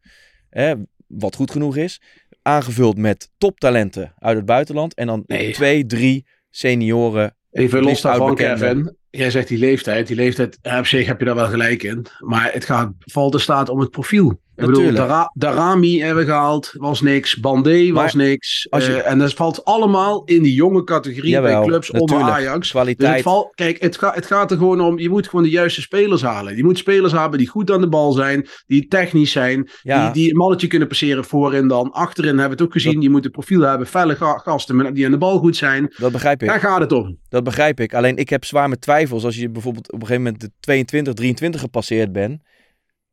Hè, wat goed genoeg is. Aangevuld met toptalenten uit het buitenland. En dan Nee. twee, drie senioren. Even los daarvan. Kevin. Jij zegt die leeftijd. Die leeftijd, op zich heb je daar wel gelijk in. Maar het gaat, valt de staat om het profiel. Ik bedoel. Dara- Darami hebben we gehaald, was niks. Bandé was Maar niks. als je- Eh, en dat valt allemaal in die jonge categorie Jawel, bij clubs onder. Ajax. Dus Kwaliteit. het kijk, het, ga, het gaat er gewoon om, je moet gewoon de juiste spelers halen. Je moet spelers hebben die goed aan de bal zijn, die technisch zijn, Ja. die, die een mannetje kunnen passeren voorin dan. Achterin hebben we het ook gezien, je moet een profiel hebben, felle ga- gasten die aan de bal goed zijn. Dat begrijp ik. Daar gaat het om. Dat begrijp ik. Alleen ik heb zwaar met twijfels als je bijvoorbeeld op een gegeven moment de 22, 23 gepasseerd bent.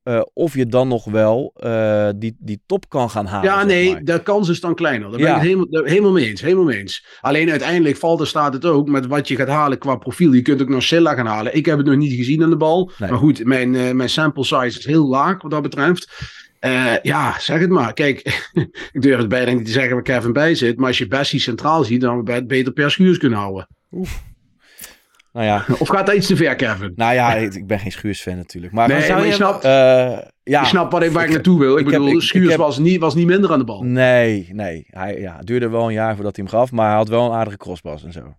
Eh, of je dan nog wel eh, die, die top kan gaan halen. Ja, nee, maar. de kans is dan kleiner. Daar ben Ja. ik het helemaal, helemaal mee eens. Helemaal mee eens. Alleen uiteindelijk valt er staat het ook met wat je gaat halen qua profiel. Je kunt ook nog Silla gaan halen. Ik heb het nog niet gezien aan de bal. Nee. Maar goed, mijn, eh, mijn sample size is heel laag wat dat betreft. Ja, zeg het maar. Kijk, ik durf het bijna niet te zeggen waar Kevin bij zit. Maar als je Bessie centraal ziet, dan we het beter per schuurs kunnen houden. Nou ja, Of gaat dat iets te ver, Kevin? nou ja ik, ben geen Schuurs-fan natuurlijk. Maar, Nee, maar je snapt, eh, ja, je snapt waar ik, waar ik naartoe wil. Ik, ik heb- bedoel, ik Schuurs heb- was, niet, was niet minder aan de bal. Nee, nee. Hij, ja, het duurde wel een jaar voordat hij hem gaf. Maar hij had wel een aardige crossbas en zo.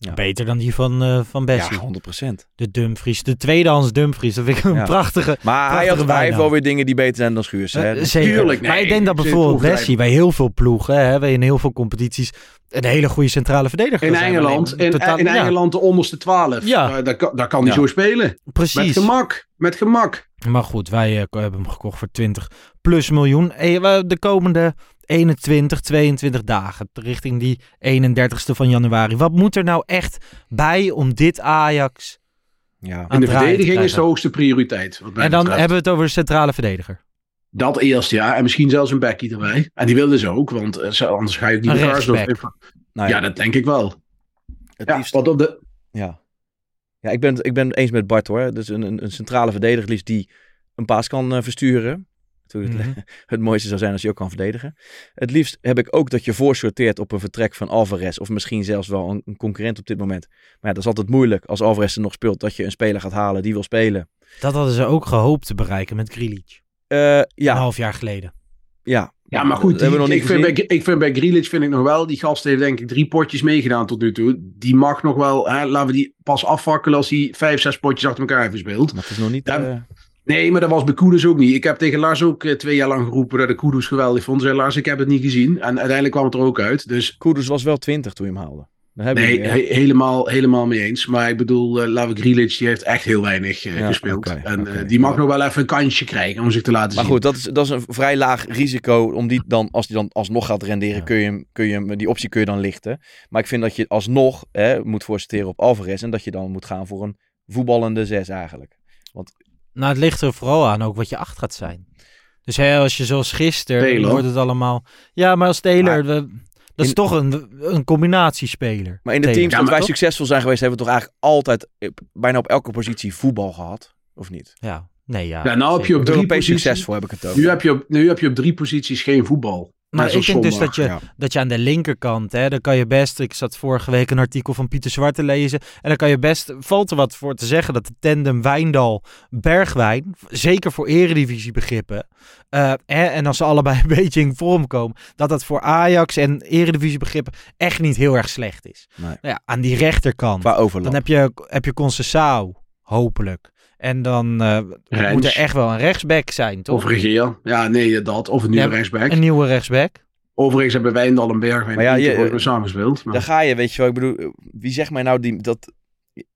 Ja. Beter dan die van, eh van Bessie. Ja, 100%. De Dumfries. De tweedehands Dumfries. Dat vind ik een Ja. prachtige Maar hij, prachtige had, hij heeft bijnaam. wel weer dingen die beter zijn dan Schuurs. Hè? Eh, zeker. Tuurlijk, maar nee, ik denk dat bijvoorbeeld. Bessie bij heel veel ploegen, hè, in heel veel competities, een hele goede centrale verdediger In kan zijn. Engeland, in, totaal- in ja, Engeland de onderste 12. Ja. Ja. daar, kan- daar kan hij Ja. zo spelen. Precies. Met gemak. Met gemak. Maar goed, wij hebben hem gekocht voor 20 plus miljoen. Eh, we- De komende 21, 22 dagen, richting die 31ste van januari. Wat moet er nou echt bij om dit Ajax Ja. aan In de verdediging is de hoogste prioriteit. Wat mij En dan betreft. hebben we het over de centrale verdediger. Dat eerst, ja. En misschien zelfs een backie erbij. En die wilden ze ook, want eh, anders ga je ook niet in- Nou, Ja, dat denk ik wel. het Ja, liefst- wat op de... Ja, ja ik, ben, het- ik ben het eens met Bart hoor. Dus een, een, een centrale verdediger liefst die een paas kan eh, versturen. Het, Mhm. het mooiste zou zijn als je ook kan verdedigen. Het liefst heb ik ook dat je voorsorteert op een vertrek van Alvarez. Of misschien zelfs wel een, een concurrent op dit moment. Maar ja, dat is altijd moeilijk als Alvarez er nog speelt. Dat je een speler gaat halen die wil spelen. Dat hadden ze ook gehoopt te bereiken met Grealish. Eh, Een ja, half jaar geleden. ja. Ja, maar goed, Dat die- ik, vind bij, ik vind bij Grealish vind ik nog wel, die gast heeft denk ik drie potjes meegedaan tot nu toe. Die mag nog wel, hè, laten we die pas afvakkelen als hij vijf, zes potjes achter elkaar heeft gespeeld. Maar het is nog niet... Ja, eh, Nee, maar dat was bij Kudus ook niet. Ik heb tegen Lars ook eh, twee jaar lang geroepen dat ik Kudus geweldig vond. Zei Lars, ik heb het niet gezien. En uiteindelijk kwam het er ook uit. Dus Kudus was wel 20 toen je hem haalde. Je nee, he- helemaal, helemaal mee eens. Maar ik bedoel, uh, Lavi Grealish, die heeft echt heel weinig eh, Ja, gespeeld. en eh, die mag nog wel even een kansje krijgen om zich te laten Maar zien. goed, dat is, dat is een vrij laag risico. Om die dan, als die dan alsnog gaat renderen, Ja. kun je, hem- kun je hem, die optie kun je dan lichten. Maar ik vind dat je alsnog hè, moet voorsteren op Alvarez. En dat je dan moet gaan voor een voetballende zes eigenlijk. Nou, het ligt er vooral aan ook wat je acht gaat zijn. Dus hè, als je zoals gisteren, wordt het allemaal... Ja, maar als Taylor, Maar- we- dat is in- toch een, een combinatiespeler. Maar in de teams Ja, dat wij toch- succesvol zijn geweest, hebben we toch eigenlijk altijd eh, bijna op elke positie voetbal gehad? Of niet? Ja, nee, ja. ja, nou heb je op drie Europees posities... succesvol heb ik het over. Nu heb, je op, nu heb je op drie posities geen voetbal. Maar ik denk dus dat je, Ja. dat je aan de linkerkant, hè, dan kan je best, ik zat vorige week een artikel van Pieter Zwart te lezen, en dan kan je best, valt er wat voor te zeggen, dat de tandem Wijndal-Bergwijn, zeker voor eredivisiebegrippen, eh, hè, en als ze allebei een beetje in vorm komen, dat dat voor Ajax en eredivisiebegrippen echt niet heel erg slecht is. Nee. Nou ja, aan die rechterkant, dan heb je, heb je Concessao, hopelijk. En dan eh, Rens. moet er echt wel een rechtsback zijn, toch? Of Regeer. Ja, nee, dat. Of een nieuwe Ja, rechtsback. Een nieuwe rechtsback. Overigens hebben Wijndal en Bergwijn Maar ja, je- ooit meer samengespeeld. Maar... Daar ga je, weet je wel. Ik bedoel, wie zegt mij nou die, dat...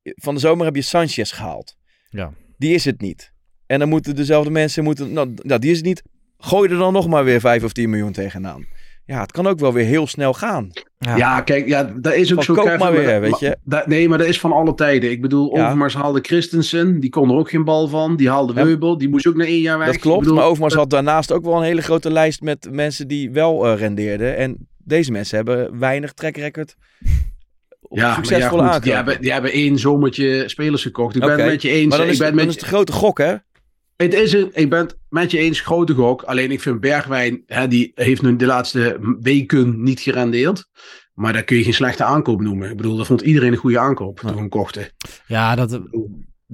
Van de zomer heb je Sanchez gehaald. Ja. Die is het niet. En dan moeten dezelfde mensen... Moeten, nou, nou, die is het niet. Gooi er dan nog maar weer 5 of 10 miljoen tegenaan. Ja, het kan ook wel weer heel snel gaan. Ja, kijk, ja, dat is ook Van zo. koop maar weer, weet je. dat- nee, maar dat is van alle tijden. Ik bedoel, Ja. Overmars haalde Christensen. Die kon er ook geen bal van. Die haalde Ja. Weubel. Die moest ook na één jaar weg. Dat klopt, bedoel, maar Overmars had daarnaast ook wel een hele grote lijst met mensen die wel eh, rendeerden. En deze mensen hebben weinig track record op Ja, ja, succesvolle goed, die, hebben, die hebben één zomertje spelers gekocht. Ik ben met je eens. Maar dan ik is, ben het, met dan is het grote gok, hè? Het is een, ik ben het met je eens, grote gok. Alleen ik vind Bergwijn, hè, die heeft nu de laatste weken niet gerendeerd. Maar daar kun je geen slechte aankoop noemen. Ik bedoel, dat vond iedereen een goede aankoop toen we hem kochten. Ja, dat,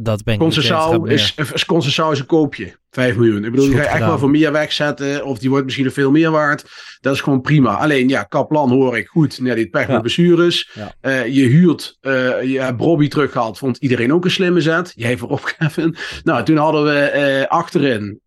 dat ben ik Concessao is, is, Concessao is een koopje. 5 miljoen. Ik bedoel, die ga je echt gedaan. wel voor meer wegzetten. Of die wordt misschien nog veel meer waard. Dat is gewoon prima. Alleen, ja, Kaplan hoor ik goed. Nee, die pech Ja. met blessures. Ja. Eh, je huurt, eh, je hebt Bobby teruggehaald. Vond iedereen ook een slimme zet. Jij voorop, Kevin. Nou, toen hadden we eh, achterin.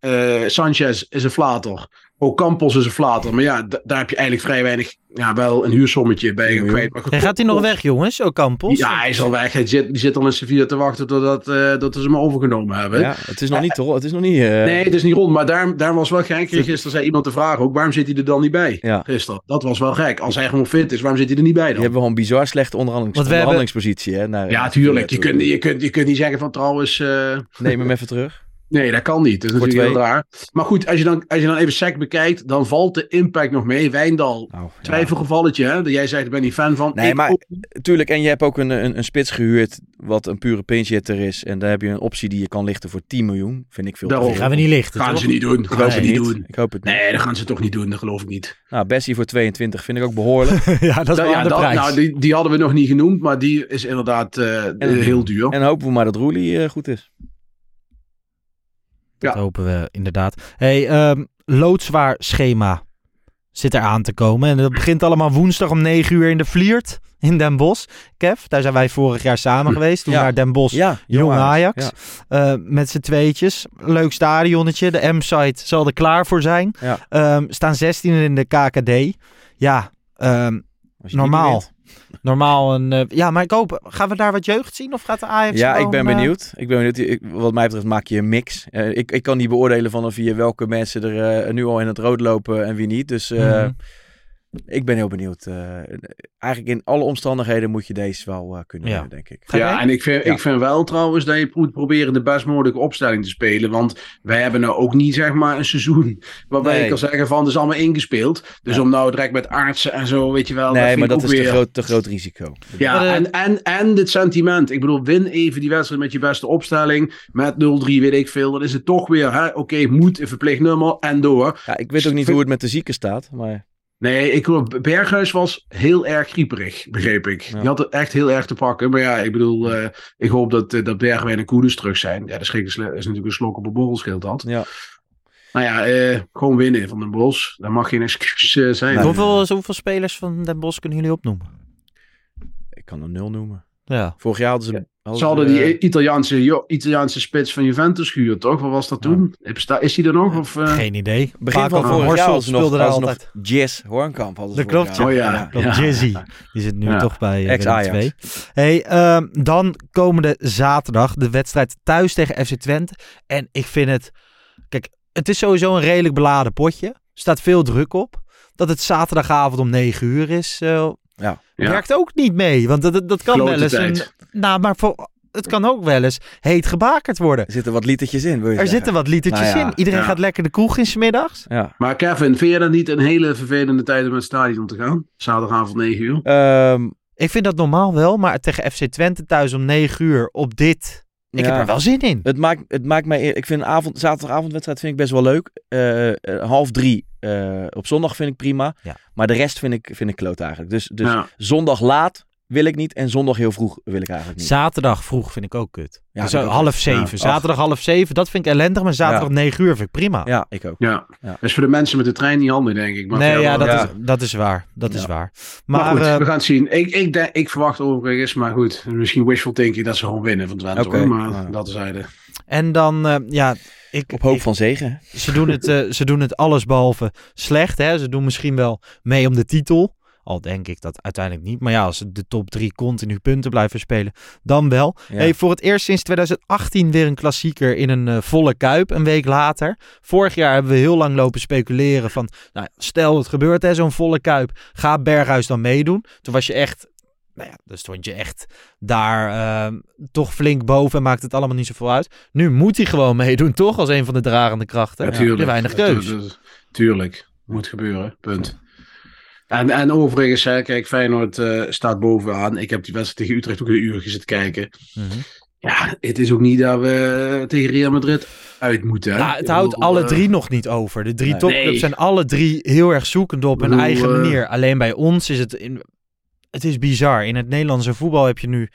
Sanchez is een flater. Ook Campos is een flater. Maar ja, d- daar heb je eigenlijk vrij weinig. Ja, wel een huursommetje bij kwijt. Maar gaat hij nog weg, jongens? Ook Campos? Ja, hij is al weg. Hij zit, die zit al in Sevilla te wachten totdat eh, dat ze hem overgenomen hebben. Ja, het is nog niet toch? Het is nog niet... eh, Nee, het is niet rond. Maar daar, daar was wel gek. Gisteren zei iemand te vragen ook, waarom zit hij er dan niet bij? Ja. Gisteren. Dat was wel gek. Als hij gewoon fit is, waarom zit hij er niet bij dan? hebben gewoon een bizar slechte onderhandelings we hebben- onderhandelingspositie. Hè, naar, Ja, tuurlijk. Je kunt, je, kunt, je kunt niet zeggen van trouwens... eh, Neem hem even terug. Nee, dat kan niet. Dat is Voor natuurlijk heel raar. Maar goed, als je, dan, als je dan even sec bekijkt, dan valt de impact nog mee. Wijndal, Nou, ja. twijfelgevalletje. Hè? Dat jij zegt, ik ben niet fan van. Nee, Ik maar ook. tuurlijk. En je hebt ook een, een, een spits gehuurd wat een pure pinch hitter is. En daar heb je een optie die je kan lichten voor 10 miljoen. Vind ik veel te Daarom. veel. Gaan we niet lichten, Gaan toch? ze niet doen. Gaan ze niet niet. doen. Ik hoop het niet. Nee, dat gaan ze toch niet doen. Dat geloof ik niet. Nou, Bessie voor 22 vind ik ook behoorlijk. ja, dat is wel ja, aan de dat- prijs. nou, die, die hadden we nog niet genoemd, maar die is inderdaad eh, heel duur. en hopen we maar dat Roelie eh, goed is. Dat Ja. hopen we inderdaad. hey, ehm, loodzwaar schema zit er aan te komen. En dat begint allemaal woensdag om 9 uur in de Vliert in Den Bosch. Kev, daar zijn wij vorig jaar samen geweest. Toen Ja. naar Den Bosch, Ja, Jong Ajax. Ja. eh, met z'n tweetjes. Leuk stadionnetje. De M-site zal er klaar voor zijn. Ehm, staan 16 in de KKD. Ja, ehm, normaal. Normaal een... eh, ja, maar ik hoop... Gaan we daar wat jeugd zien? Of gaat de Ajax Ja, ik ben eh, benieuwd. Ik ben benieuwd. Ik- wat mij betreft maak je een mix. Eh, ik, ik kan niet beoordelen van via welke mensen er nu al in het rood lopen en wie niet. Dus Mhm. Ik ben heel benieuwd. Eh, eigenlijk in alle omstandigheden moet je deze wel eh, kunnen Ja. winnen, denk ik. Ja, en ik vind, Ja. ik vind wel trouwens dat je moet proberen de best mogelijke opstelling te spelen. Want wij hebben nou ook niet zeg maar een seizoen waarbij Nee. ik kan zeggen van het is allemaal ingespeeld. Dus Ja. om nou direct met artsen en zo, weet je wel. nee, vind maar ik dat ook is te weer- groot, te groot risico. Ja, Maar, eh, en, en, en dit sentiment. Ik bedoel, win even die wedstrijd met je beste opstelling. Met 0-3, weet ik veel. Dan is het toch weer, hè, oké, moet, een verplicht nummer en door. Ja, ik weet ook niet hoe het met de zieken staat. Maar Nee, ik hoor, Berghuis was heel erg grieperig, begreep ik. Ja. Die had het echt heel erg te pakken. Maar ja, ik bedoel, eh, ik hoop dat, eh, dat Bergwijn en Koeders terug zijn. Ja, dat is, geen gesle- is natuurlijk een slok op een borrel scheelt dat. ja, Nou ja, eh, gewoon winnen van Den Bos. Dat mag geen excuus zijn. Nee. Hoeveel, hoeveel spelers van Den Bosch kunnen jullie opnoemen? ik kan er nul noemen. Ja. Vorig jaar hadden ze... hadden Ze hadden die eh, Italiaanse, jo- Italiaanse spits van Juventus gehuurd, toch? Wat was dat toen? Is die er nog? Of, eh? Geen idee. begin van vorig jaar ze nog, speelde daar altijd. nog Jazz Hoornkamp. Hadden ze Dat vorig klopt, jaar. Oh ja. Klopt, Jizzy. Die zit nu Ja. toch bij uh, Ex-Ajax. 2. Hey, ehm, dan komende zaterdag de wedstrijd thuis tegen FC Twente. En ik vind het... Kijk, het is sowieso een redelijk beladen potje. Er staat veel druk op. Dat het zaterdagavond om 9 uur is, eh, Ja. Ja. werkt ook niet mee. Want dat, dat, dat kan Klote wel eens... Een, nou, maar voor, het kan ook wel eens heet gebakerd worden. Er zitten wat litertjes in, wil je Er zeggen. zitten wat litertjes Nou ja, in. Iedereen ja. gaat lekker de kroeg in 's middags. Ja. Maar Kevin, vind je dat niet een hele vervelende tijd om naar het stadion te gaan? Zaterdagavond 9 uur. Ehm, Ik vind dat normaal wel, maar tegen FC Twente thuis om 9 uur op dit... Ik Ja. heb er wel zin in. Het maakt, het maakt mij... Ik vind een avond, zaterdagavondwedstrijd vind ik best wel leuk. Eh, eh, half drie eh, op zondag vind ik prima. Ja. Maar de rest vind ik, vind ik kloot eigenlijk. Dus, dus Ja. zondag laat wil ik niet. En zondag heel vroeg wil ik eigenlijk niet. Zaterdag vroeg vind ik ook kut. Ja, dus half zeven. Ja, Zaterdag half zeven, dat vind ik ellendig. Maar zaterdag Ja. 9 uur vind ik prima. Ja, ik ook. Ja. Ja. Dat is voor de mensen met de trein niet handig, denk ik. Maar nee, ja, dat, Ja. Is, dat is waar. Dat is waar. Maar, Maar, goed, eh, we gaan het zien. Ik, ik, denk, ik verwacht overigens, maar goed, misschien wishful thinking dat ze gewoon winnen van Twente. Hoor, Maar Ja. dat is zijde. en dan, eh, ja, ik, Op hoop ik- van zegen. ze, doen het, eh, ze doen het alles behalve slecht. Hè? Ze doen misschien wel mee om de titel. Al denk ik dat uiteindelijk niet. Maar ja, als de top drie continu punten blijven spelen, dan wel. Ja. Hey, voor het eerst sinds 2018 weer een klassieker in een eh, volle kuip, een week later. Vorig jaar hebben we heel lang lopen speculeren van, nou, ja, stel het gebeurt hè, zo'n volle kuip, gaat Berghuis dan meedoen? Toen was je echt, nou ja, dan stond je echt daar eh, toch flink boven en maakt het allemaal niet zoveel uit. Nu moet hij gewoon meedoen, toch? Als een van de dragende krachten. Natuurlijk. Hebt weinig keus. Tuurlijk. Moet gebeuren. Punt. En, en overigens, hè, kijk, Feyenoord eh, staat bovenaan. Ik heb die wedstrijd tegen Utrecht ook een uur zitten kijken. Mhm. Ja, het is ook niet dat we tegen Real Madrid uit moeten. Hè? Nou, het houdt bedoel, alle eh, drie nog niet over. De drie Nee. topclubs zijn alle drie heel erg zoekend op hun eigen eh, manier. Alleen bij ons is het... In, het is bizar. In het Nederlandse voetbal heb je nu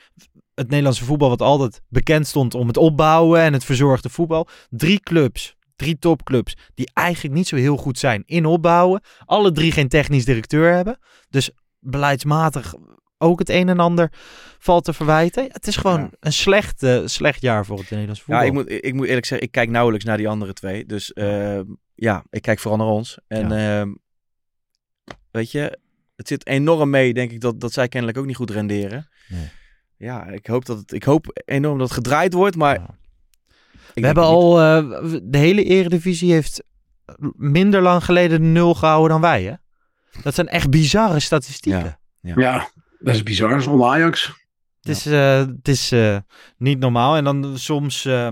het Nederlandse voetbal, wat altijd bekend stond om het opbouwen en het verzorgde voetbal. Drie clubs, drie topclubs, die eigenlijk niet zo heel goed zijn in opbouwen. Alle drie geen technisch directeur hebben. Dus beleidsmatig ook het een en ander valt te verwijten. Het is gewoon een slecht, eh, slecht jaar voor het Nederlands voetbal. Ja, ik moet, ik moet eerlijk zeggen, ik kijk nauwelijks naar die andere twee. Dus uh, ja, ik kijk vooral naar ons. En ja. uh, weet je, het zit enorm mee, denk ik, dat, dat zij kennelijk ook niet goed renderen. Nee. Ja, ik hoop, dat het, ik hoop enorm dat het gedraaid wordt, maar... We hebben al, uh, de hele eredivisie heeft minder lang geleden de nul gehouden dan wij, hè? Dat zijn echt bizarre statistieken. Ja, ja. dat is bizar, zonder Ajax. Het is, uh, het is uh, niet normaal. En dan soms, uh,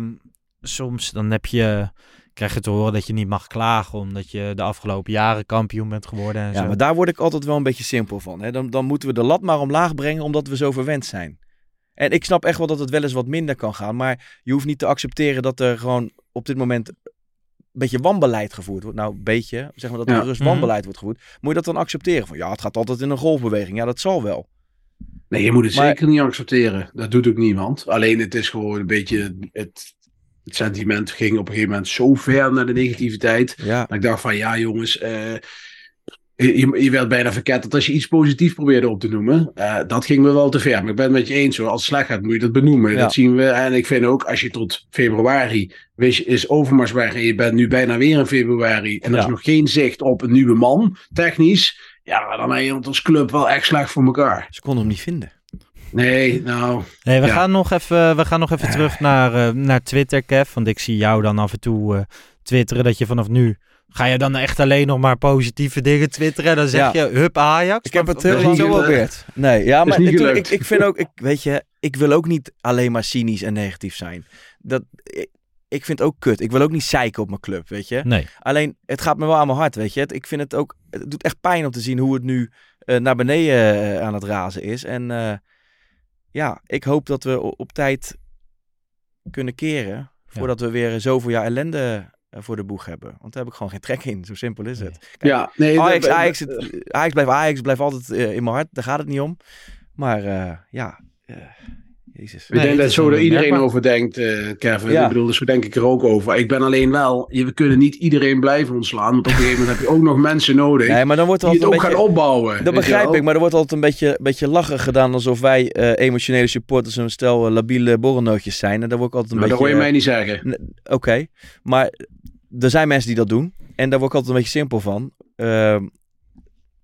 soms dan heb je, krijg je te horen dat je niet mag klagen omdat je de afgelopen jaren kampioen bent geworden. En ja, zo. maar daar word ik altijd wel een beetje simpel van. Hè? Dan, dan moeten we de lat maar omlaag brengen omdat we zo verwend zijn. En ik snap echt wel dat het wel eens wat minder kan gaan. Maar je hoeft niet te accepteren dat er gewoon op dit moment een beetje wanbeleid gevoerd wordt. Nou, een beetje, zeg maar dat er Ja. rust Mhm. wanbeleid wordt gevoerd. Moet je dat dan accepteren? Van ja, het gaat altijd in een golfbeweging. Ja, dat zal wel. Nee, je moet het Maar- zeker niet accepteren. Dat doet ook niemand. Alleen het is gewoon een beetje het, het sentiment ging op een gegeven moment zo ver naar de negativiteit. Ja. Dat ik dacht van ja jongens, eh, je, je werd bijna verketterd als je iets positiefs probeerde op te noemen. Eh, dat ging me wel te ver. Maar ik ben het met je eens hoor. Als het slecht gaat moet je dat benoemen. Ja. Dat zien we. En ik vind ook als je tot februari wist, is Overmars weg en je bent nu bijna weer in februari. En er is nog geen zicht op een nieuwe man, technisch. Ja, dan heb je het als club wel echt slecht voor elkaar. Ze konden hem niet vinden. Nee, nou. Nee, we, Ja. gaan nog even, we gaan nog even terug naar, eh, naar Twitter, Kev. Want ik zie jou dan af en toe eh, twitteren dat je vanaf nu... Ga je dan echt alleen nog maar positieve dingen twitteren? Dan zeg Ja. je, hup Ajax. Ik heb het heel lang geprobeerd. Nee, ja, maar niet ik, ik, vind ook, ik, weet je, ik wil ook niet alleen maar cynisch en negatief zijn. Dat, ik, ik vind het ook kut. Ik wil ook niet zeiken op mijn club, weet je. Nee. Alleen, het gaat me wel aan mijn hart, weet je. Het, ik vind het ook, het doet echt pijn om te zien hoe het nu eh, naar beneden eh, aan het razen is. En eh, ja, ik hoop dat we op tijd kunnen keren. Voordat we weer zoveel jaar ellende voor de boeg hebben. Want daar heb ik gewoon geen trek in. Zo simpel is het. Kijk, Ja, nee, Ajax, dat- Ajax, het- Ajax blijft Ajax, blijft altijd eh, in mijn hart. Daar gaat het niet om. Maar eh, ja, eh, jezus. Ik denk dat zo dat iedereen merkbaar- over denkt, eh, Kevin. Ja. Ik bedoel, dus zo denk ik er ook over. Ik ben alleen wel, we kunnen niet iedereen blijven ontslaan. Want op een gegeven moment heb je ook nog mensen nodig Nee, maar dan wordt er die het ook een gaan beetje... opbouwen. Dat begrijp ik, maar er wordt altijd een beetje, beetje lachen gedaan alsof wij eh, emotionele supporters een stel eh, labiele borrelnootjes zijn. En daar word ik altijd een Maar dat beetje... hoor je mij niet eh, zeggen. Oké, maar er zijn mensen die dat doen. En daar word ik altijd een beetje simpel van. Ehm,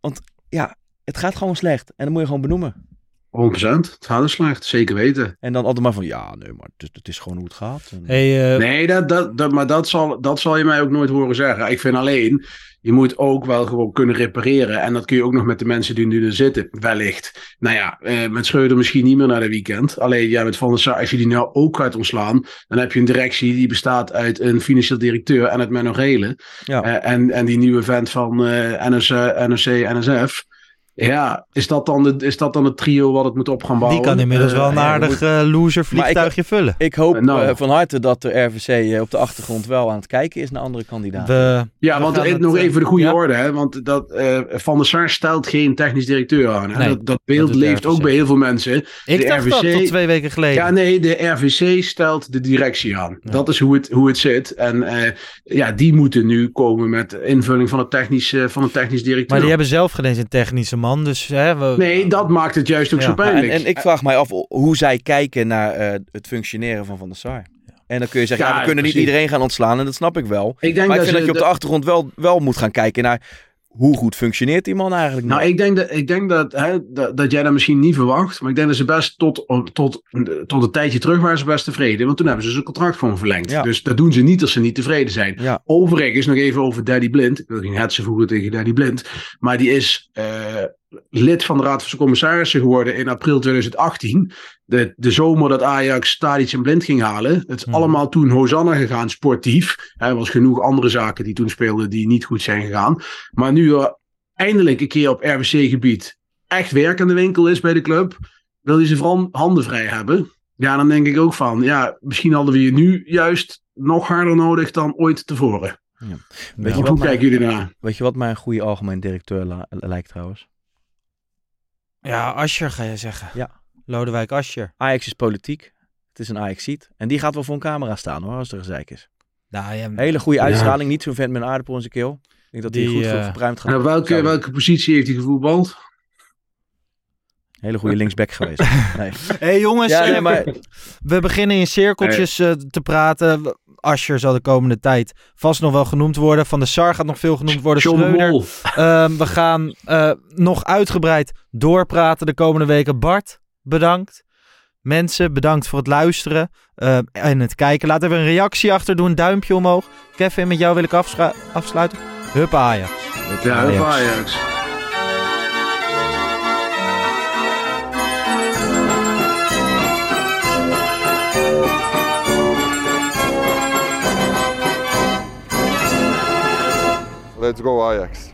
want ja, het gaat gewoon slecht. En dan moet je gewoon benoemen. 100%. Het gaat dus slecht, zeker weten. En dan altijd maar van, ja, nee, maar het, is- het is gewoon hoe het gaat. En- Hey, eh, Nee, dat, dat, dat, maar dat zal, dat zal je mij ook nooit horen zeggen. Ik vind alleen, je moet ook wel gewoon kunnen repareren. En dat kun je ook nog met de mensen die nu er zitten, wellicht. Nou ja, eh, met Schreuder misschien niet meer naar de weekend. Alleen, ja, met Van der Sar, als je die nou ook gaat ontslaan, dan heb je een directie die bestaat uit een financieel directeur en het Menno Relen. Ja. Eh, en, en die nieuwe vent van eh NOC, NOC, NSF. Ja, is dat, dan de, is dat dan het trio wat het moet op gaan die bouwen? kan inmiddels Eh, wel een ja, aardig eh, loser vliegtuigje vullen. Ik hoop Nou. eh, van harte dat de RVC eh, op de achtergrond wel aan het kijken is naar andere kandidaten. We, Ja, we want eh, het, nog eh, even de goede ja? orde, hè? want dat, eh, Van der Sar stelt geen technisch directeur aan. Hè? Nee, dat, dat beeld leeft ook bij heel veel mensen. Ik de dacht dat tot twee weken geleden. Ja, nee, de RVC stelt de directie aan. Ja. Dat is hoe het, hoe het zit. En eh, ja, die moeten nu komen met invulling van een technisch, eh, van technisch directeur. maar die hebben zelf geen eens een technische man. Dus hè, we, Nee, dat maakt het juist ook Ja. zo pijnlijk. en, en ik vraag mij af hoe zij kijken naar eh, het functioneren van Van der Sar. En dan kun je zeggen, ja, Ja, we kunnen niet iedereen gaan ontslaan en dat snap ik wel. ik denk maar ik dat vind dat je op de achtergrond wel, wel moet gaan kijken naar hoe goed functioneert die man eigenlijk nog. Nou, ik denk dat, ik denk dat, hè, dat, dat jij dat misschien niet verwacht. Maar ik denk dat ze best tot, tot, tot een tijdje terug waren ze best tevreden. Want toen hebben ze zijn contract gewoon verlengd. Ja. Dus dat doen ze niet als ze niet tevreden zijn. Ja. Overigens nog even over Daddy Blind. Ik wil geen hetsen voegen tegen Daddy Blind. Maar die is eh, lid van de Raad van Commissarissen geworden in april 2018. De, de zomer dat Ajax Tadic en Blind ging halen. Het is Hmm. allemaal toen Hosanna gegaan, sportief. Er was genoeg andere zaken die toen speelden die niet goed zijn gegaan. Maar nu er eindelijk een keer op RWC-gebied echt werk aan de winkel is bij de club. Wil hij ze vooral handen vrij hebben. Ja, dan denk ik ook van, ja, misschien hadden we je nu juist nog harder nodig dan ooit tevoren. Weet, je hoe kijken jullie naar? weet je wat mij een goede algemeen directeur lijkt trouwens? Ja, Ascher ga je zeggen. Ja. Lodewijk Asscher. Ajax is politiek. Het is een Ajax-ziet. En die gaat wel voor een camera staan hoor, als er gezeik is. Nou, ja, Hele goede uitstraling. Niet zo'n vent met een aardappel in zijn keel. Ik denk dat hij Die, goed voor eh, verpruimd gaat. En op welke, welke positie heeft hij gevoetbald? Hele goede linksback geweest. Nee. Hé hey, jongens, Ja, nee, eh, maar we beginnen in cirkeltjes eh, te praten. Asscher zal de komende tijd vast nog wel genoemd worden. Van de Sar gaat nog veel genoemd worden. John de Schreuder. Ehm, we gaan eh, nog uitgebreid doorpraten de komende weken. Bart, bedankt. Mensen, bedankt voor het luisteren eh, en het kijken. Laat even een reactie achter. Doe een duimpje omhoog. Kevin, met jou wil ik afsluiten. Hup Ajax. Ja, Ajax. Ajax. Ajax. Let's go Ajax.